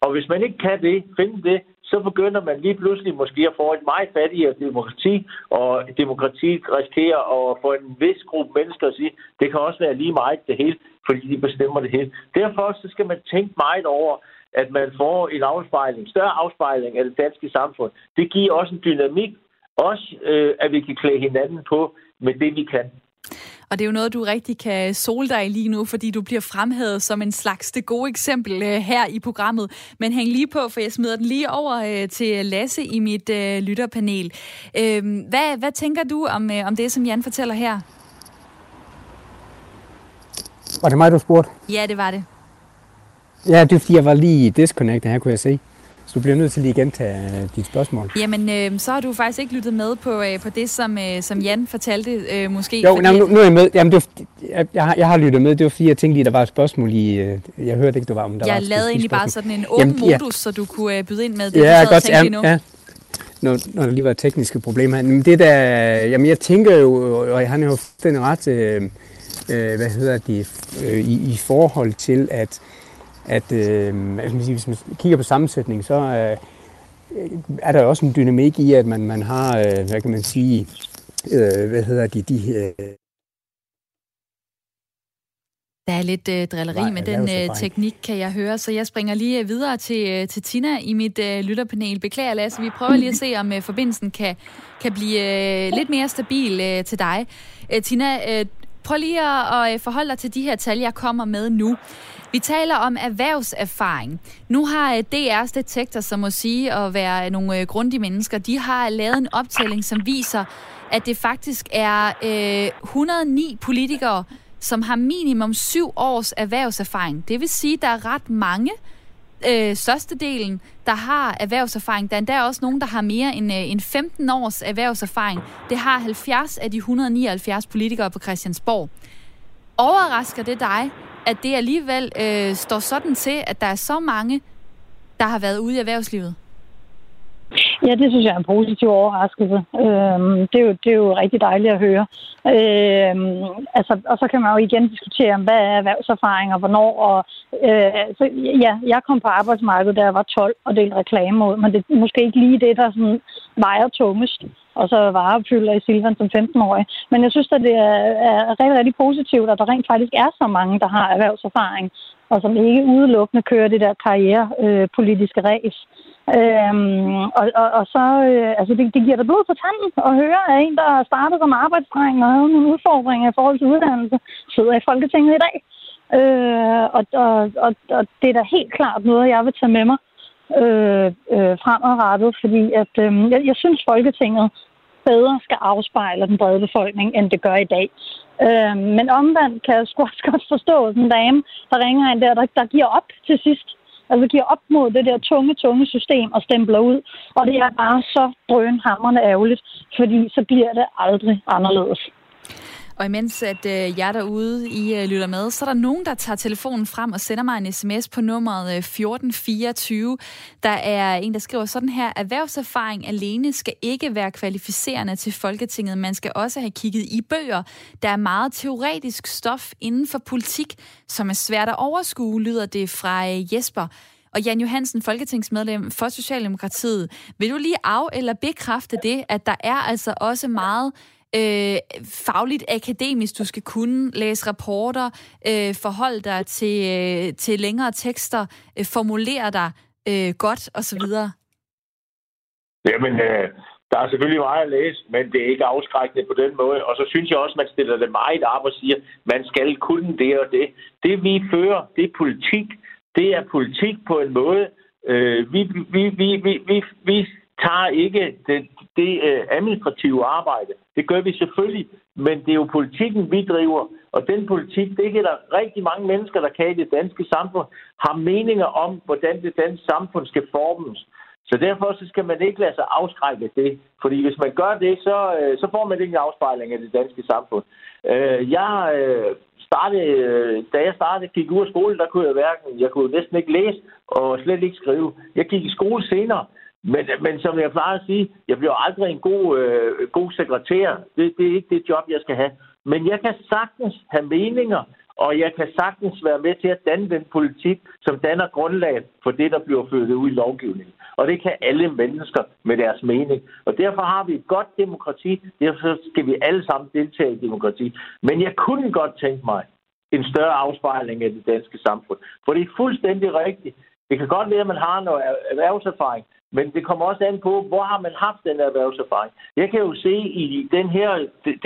Og hvis man ikke kan det, finde det, så begynder man lige pludselig måske at få et meget fattigere demokrati, og demokratiet risikerer at få en vis gruppe mennesker at sige, det kan også være lige meget det hele, fordi de bestemmer det hele. Derfor så skal man tænke meget over, at man får en afspejling, større afspejling af det danske samfund. Det giver også en dynamik, også øh, at vi kan klæde hinanden på med det, vi kan. Og det er jo noget, du rigtig kan sole dig lige nu, fordi du bliver fremhævet som en slags det gode eksempel øh, her i programmet. Men hæng lige på, for jeg smider den lige over øh, til Lasse i mit øh, lytterpanel. Øh, hvad, hvad tænker du om, øh, om det, som Jan fortæller her? Var det mig, du spurgte? Ja, det var det. Ja, det er fordi, jeg var lige disconnected her, kunne jeg se. Så du bliver nødt til lige at gentage øh, dit spørgsmål. Jamen, øh, så har du faktisk ikke lyttet med på, øh, på det, som, øh, som Jan fortalte, øh, måske. Jo, fordi... nu, nu er jeg med. Jamen, det var, jeg, jeg, har, jeg har lyttet med. Det var fordi, jeg tænkte lige, der var et spørgsmål i... Øh, jeg hørte ikke, du var, om der jeg var Jeg lavede egentlig bare sådan en åben Jamen, ja. modus, så du kunne øh, byde ind med det, ja, du godt, ja, ja. Når, når der lige var tekniske problemer. Men det der... Jamen, jeg tænker jo, og han har jo den ret... Øh, øh, hvad hedder det, øh, i, i forhold til, at, at øh, altså, hvis man kigger på sammensætning, så øh, er der også en dynamik i, at man, man har, øh, hvad kan man sige, øh, hvad hedder de, de her... Der er lidt øh, drilleri Nej, med den øh, teknik, kan jeg høre, så jeg springer lige øh, videre til, øh, til Tina i mit øh, lytterpanel. Beklager, Lasse, vi prøver lige at se, om øh, forbindelsen kan, kan blive øh, lidt mere stabil øh, til dig. Øh, Tina, øh, Prøv lige at, forholde dig til de her tal, jeg kommer med nu. Vi taler om erhvervserfaring. Nu har øh, DR's detektor, som må sige at være nogle øh, grundige mennesker, de har lavet en optælling, som viser, at det faktisk er øh, 109 politikere, som har minimum syv års erhvervserfaring. Det vil sige, at der er ret mange, øh, størstedelen, der har erhvervserfaring. Der er endda også nogen, der har mere end, øh, end 15 års erhvervserfaring. Det har 70 af de 179 politikere på Christiansborg. Overrasker det dig, at det alligevel øh, står sådan til, at der er så mange, der har været ude i erhvervslivet? Ja, det synes jeg er en positiv overraskelse. Øhm, det, er jo, det er jo rigtig dejligt at høre. Øhm, altså, og så kan man jo igen diskutere, hvad er erhvervserfaring og hvornår. Og, øh, så, ja, jeg kom på arbejdsmarkedet, da jeg var 12 og delte reklame ud, men det er måske ikke lige det, der sådan vejer tungest. Og så vareopfylder i Silvan som 15-årig. Men jeg synes, at det er, er rigtig, rigtig positivt, at der rent faktisk er så mange, der har erhvervserfaring, og som ikke udelukkende kører det der karrierepolitiske øh, ræs. Øhm, og, og, og så, øh, altså det, det giver dig blod på tanden at høre, at en, der startede som arbejdsdreng og havde nogle udfordringer i forhold til uddannelse, sidder i Folketinget i dag. Øh, og, og, og, og det er da helt klart noget, jeg vil tage med mig øh, øh, fremadrettet, fordi at, øh, jeg, jeg synes, Folketinget bedre skal afspejle den brede befolkning, end det gør i dag. Øh, men omvendt kan jeg sgu også godt forstå den dame, der ringer ind der, der, der giver op til sidst Altså giver op mod det der tunge, tunge system og stempler ud. Og det er bare så drønhammerende ærgerligt, fordi så bliver det aldrig anderledes. Og imens at øh, jer derude, I øh, lytter med, så er der nogen, der tager telefonen frem og sender mig en sms på nummeret øh, 1424. Der er en, der skriver sådan her, erhvervserfaring alene skal ikke være kvalificerende til Folketinget. Man skal også have kigget i bøger. Der er meget teoretisk stof inden for politik, som er svært at overskue, lyder det fra øh, Jesper. Og Jan Johansen, folketingsmedlem for Socialdemokratiet, vil du lige af- eller bekræfte det, at der er altså også meget øh, fagligt akademisk. Du skal kunne læse rapporter, øh, forholde dig til, øh, til længere tekster, øh, formulere dig øh, godt osv.? Jamen, øh, der er selvfølgelig meget at læse, men det er ikke afskrækkende på den måde. Og så synes jeg også, man stiller det meget op og siger, man skal kunne det og det. Det vi fører, det er politik. Det er politik på en måde. Øh, vi, vi, vi, vi, vi, vi tager ikke det, det øh, administrative arbejde. Det gør vi selvfølgelig, men det er jo politikken, vi driver. Og den politik, det er der rigtig mange mennesker, der kan i det danske samfund, har meninger om, hvordan det danske samfund skal formes. Så derfor så skal man ikke lade sig afskrække det. Fordi hvis man gør det, så, øh, så får man ikke en afspejling af det danske samfund. Øh, jeg startede, da jeg startede, gik ud af skole, der kunne jeg hverken, jeg kunne næsten ikke læse og slet ikke skrive. Jeg gik i skole senere, men, men som jeg plejer at sige, jeg bliver aldrig en god, øh, god sekretær. Det, det er ikke det job, jeg skal have. Men jeg kan sagtens have meninger, og jeg kan sagtens være med til at danne den politik, som danner grundlaget for det, der bliver ført ud i lovgivningen. Og det kan alle mennesker med deres mening. Og derfor har vi et godt demokrati. Derfor skal vi alle sammen deltage i demokrati. Men jeg kunne godt tænke mig en større afspejling af det danske samfund. For det er fuldstændig rigtigt. Det kan godt være, at man har noget erhvervserfaring, men det kommer også an på, hvor har man haft den erhvervserfaring. Jeg kan jo se i den her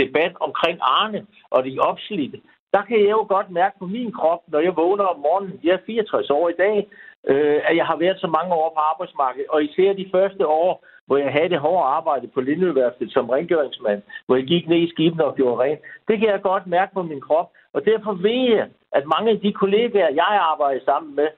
debat omkring Arne og de opslidte, der kan jeg jo godt mærke på min krop, når jeg vågner om morgenen, jeg er 64 år i dag, øh, at jeg har været så mange år på arbejdsmarkedet, og især de første år, hvor jeg havde det hårde arbejde på Lindøværftet som rengøringsmand, hvor jeg gik ned i skibene og gjorde rent. Det kan jeg godt mærke på min krop, og derfor ved jeg, at mange af de kollegaer, jeg arbejder sammen med,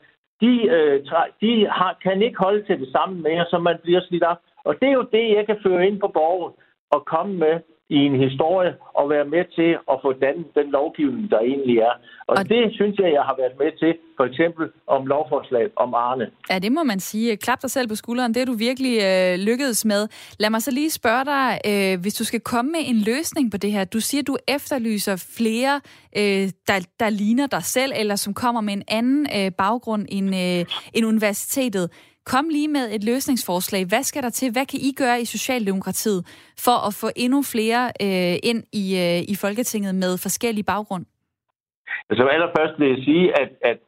de, øh, de har, kan ikke holde til det samme mere, så man bliver slidt op. Og det er jo det, jeg kan føre ind på borgen og komme med i en historie og være med til at få dannet den lovgivning, der egentlig er. Og, og det synes jeg, jeg har været med til, for eksempel om lovforslaget om Arne. Ja, det må man sige. Klap dig selv på skulderen. Det er du virkelig øh, lykkedes med. Lad mig så lige spørge dig, øh, hvis du skal komme med en løsning på det her. Du siger, du efterlyser flere, øh, der, der ligner dig selv, eller som kommer med en anden øh, baggrund end, øh, end universitetet. Kom lige med et løsningsforslag. Hvad skal der til? Hvad kan I gøre i Socialdemokratiet for at få endnu flere øh, ind i, øh, i Folketinget med forskellige baggrund? Altså allerførst vil jeg sige, at, at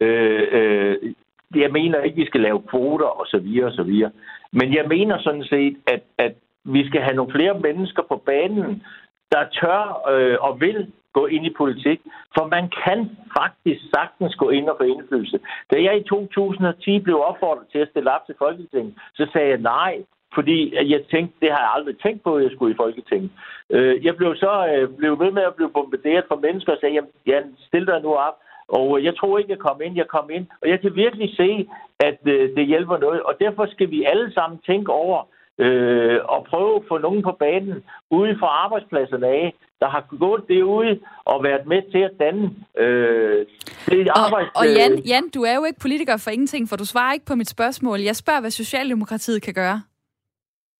øh, øh, jeg mener ikke, at vi skal lave kvoter og så videre og så videre. Men jeg mener sådan set, at, at vi skal have nogle flere mennesker på banen, der tør øh, og vil gå ind i politik. For man kan faktisk sagtens gå ind og få indflydelse. Da jeg i 2010 blev opfordret til at stille op til Folketinget, så sagde jeg nej, fordi jeg tænkte, det har jeg aldrig tænkt på, at jeg skulle i Folketinget. Øh, jeg blev så øh, blev ved med at blive bombarderet fra mennesker og sagde, jamen, ja, stil dig nu op. Og øh, jeg tror ikke, jeg kom ind. Jeg kom ind. Og jeg kan virkelig se, at det hjælper noget. Og derfor skal vi alle sammen tænke over, øh, og prøve at få nogen på banen ude fra arbejdspladserne af, der har gået det ude og været med til at danne øh, det. Og, og Jan, Jan, du er jo ikke politiker for ingenting, for du svarer ikke på mit spørgsmål. Jeg spørger, hvad Socialdemokratiet kan gøre.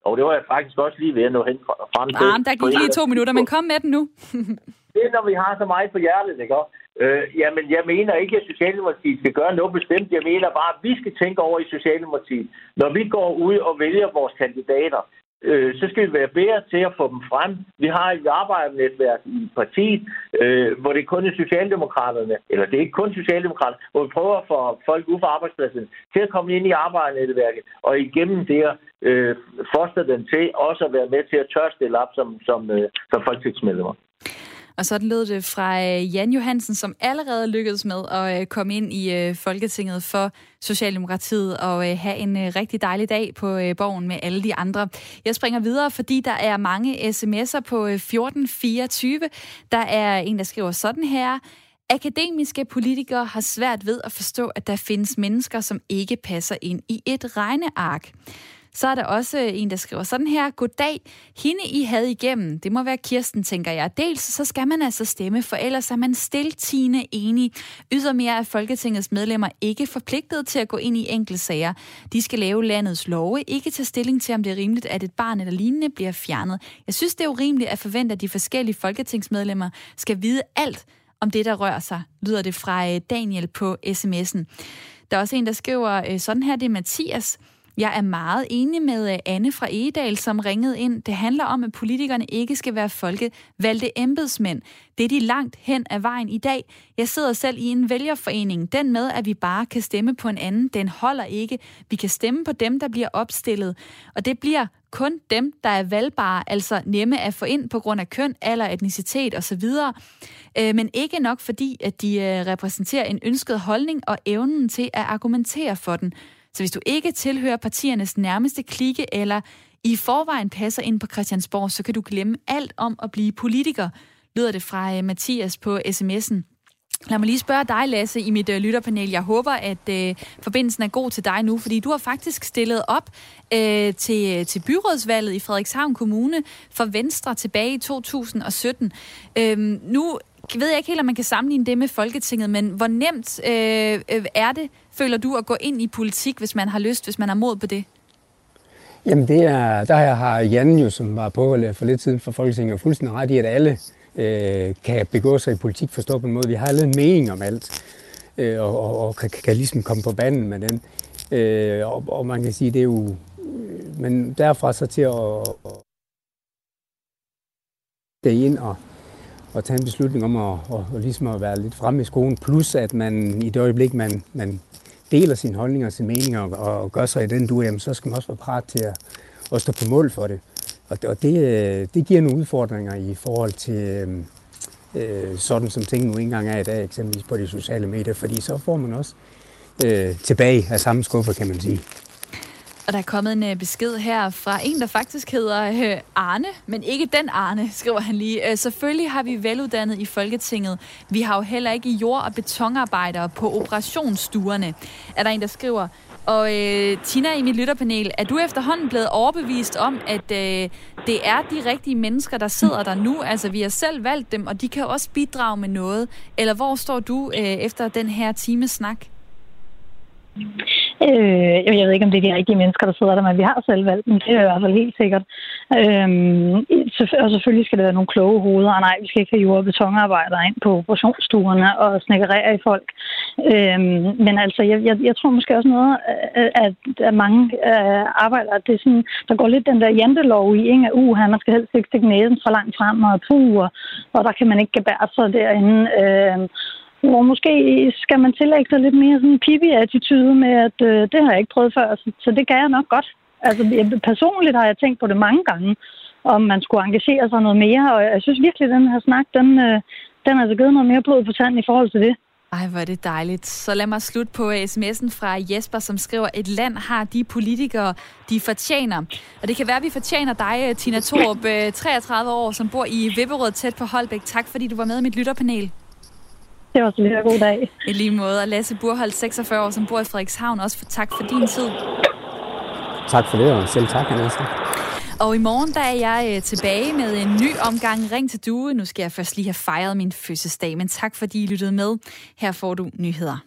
Og det var jeg faktisk også lige ved at nå hen frem til. Ah, der gik lige to minutter, men kom med den nu. det er, når vi har så meget på hjertet, ikke Øh, jamen, jeg mener ikke, at Socialdemokratiet skal gøre noget bestemt. Jeg mener bare, at vi skal tænke over i Socialdemokratiet. Når vi går ud og vælger vores kandidater, øh, så skal vi være bedre til at få dem frem. Vi har et arbejdernetværk i partiet, øh, hvor det kun er Socialdemokraterne, eller det er ikke kun Socialdemokraterne, hvor vi prøver at få folk ude fra arbejdspladsen til at komme ind i arbejdernetværket, og igennem det øh, foster den til også at være med til at tørstille op som, som, øh, som folketingsmedlemmer. Og sådan lød det fra øh, Jan Johansen, som allerede lykkedes med at øh, komme ind i øh, Folketinget for Socialdemokratiet og have en rigtig dejlig dag på borgen med alle de andre. Jeg springer videre, fordi der er mange sms'er på 1424. Der er en, der skriver sådan her. Akademiske politikere har svært ved at forstå, at der findes mennesker, som ikke passer ind i et regneark. Så er der også øh, en, der skriver sådan her. Goddag, hende I havde igennem. Det må være Kirsten, tænker jeg. Dels så skal man altså stemme, for ellers er man stiltigende enig. Ydermere er Folketingets medlemmer ikke forpligtet til at gå ind i enkelte sager. De skal lave landets love, ikke tage stilling til, om det er rimeligt, at et barn eller lignende bliver fjernet. Jeg synes, det er urimeligt at forvente, at de forskellige folketingsmedlemmer skal vide alt om det, der rører sig, lyder det fra øh, Daniel på sms'en. Der er også en, der skriver øh, sådan her, det er Mathias. Jeg er meget enig med øh, Anne fra Egedal, som ringede ind. Det handler om, at politikerne ikke skal være folkevalgte embedsmænd. Det er de langt hen af vejen i dag. Jeg sidder selv i en vælgerforening. Den med, at vi bare kan stemme på en anden, den holder ikke. Vi kan stemme på dem, der bliver opstillet. Og det bliver kun dem, der er valgbare, altså nemme at få ind på grund af køn, alder, etnicitet osv., øh, men ikke nok fordi, at de øh, repræsenterer en ønsket holdning og evnen til at argumentere for den. Så hvis du ikke tilhører partiernes nærmeste klike eller i forvejen passer ind på Christiansborg, så kan du glemme alt om at blive politiker, lyder det fra øh, Mathias på sms'en. Lad mig lige spørge dig, Lasse, i mit øh, lytterpanel. Jeg håber, at øh, forbindelsen er god til dig nu, fordi du har faktisk stillet op øh, til, øh, til byrådsvalget i Frederikshavn Kommune for Venstre tilbage i 2017. Øhm, nu ved jeg ikke helt, om man kan sammenligne det med Folketinget, men hvor nemt øh, er det, føler du, at gå ind i politik, hvis man har lyst, hvis man har mod på det? Jamen, det er, der har Jan jo, som var på for lidt siden for Folketinget, fuldstændig ret i, at alle øh, kan begå sig i politik forstå på en måde. Vi har alle en mening om alt, øh, og, og, og kan, kan ligesom komme på banen med den. Øh, og, og man kan sige, det er jo... Men derfra så til at, at ind og, at tage en beslutning om at, at, at, ligesom at være lidt fremme i skoen, plus at man i det øjeblik, man, man deler sine holdninger og sine meninger og, og gør sig i den du, jamen, så skal man også være parat til at, at stå på mål for det. Og, og det, øh, det giver nogle udfordringer i forhold til øhm, øh, sådan, som ting nu engang er i dag, eksempelvis på de sociale medier, fordi så får man også øh, tilbage af samme skuffer, kan man sige. Og der er kommet en øh, besked her fra en, der faktisk hedder øh, Arne, men ikke den Arne, skriver han lige. Øh, selvfølgelig har vi veluddannet i Folketinget. Vi har jo heller ikke jord- og betonarbejdere på operationsstuerne, er der en, der skriver. Og øh, Tina i mit lytterpanel, er du efterhånden blevet overbevist om, at øh, det er de rigtige mennesker, der sidder der nu? Altså, vi har selv valgt dem, og de kan også bidrage med noget. Eller hvor står du øh, efter den her times snak? Øh, jeg ved ikke, om det er de rigtige mennesker, der sidder der, men vi har selv valgt dem. Det er i hvert fald helt sikkert. Øh, og selvfølgelig skal det være nogle kloge hoveder, og nej, vi skal ikke have jord- og betonarbejdere ind på operationsstuerne og snækkerere i folk. Øh, men altså, jeg, jeg, jeg tror måske også noget, øh, øh, at, at mange øh, arbejdere, det er sådan, der går lidt den der jantelov i, ikke? At uh, man skal helst ikke stikke næsen for langt frem, og puh, og, og der kan man ikke gebære sig derinde. Øh, hvor måske skal man tillægge sig lidt mere sådan en pipi-attitude med, at øh, det har jeg ikke prøvet før, så, så det kan jeg nok godt. Altså jeg, personligt har jeg tænkt på det mange gange, om man skulle engagere sig noget mere, og jeg synes virkelig, at den her snak, den, øh, den har altså givet noget mere blod på tanden i forhold til det. Ej, hvor er det dejligt. Så lad mig slutte på sms'en fra Jesper, som skriver, et land har de politikere, de fortjener. Og det kan være, at vi fortjener dig, Tina Thorup, øh, 33 år, som bor i Vipperød tæt på Holbæk. Tak, fordi du var med i mit lytterpanel. Det var så lidt god dag. I lige måde. Og Lasse Burhold, 46 år, som bor i Frederikshavn, også for tak for din tid. Tak for det, og selv tak, Anassa. Og i morgen der er jeg øh, tilbage med en ny omgang Ring til Due. Nu skal jeg først lige have fejret min fødselsdag, men tak fordi I lyttede med. Her får du nyheder.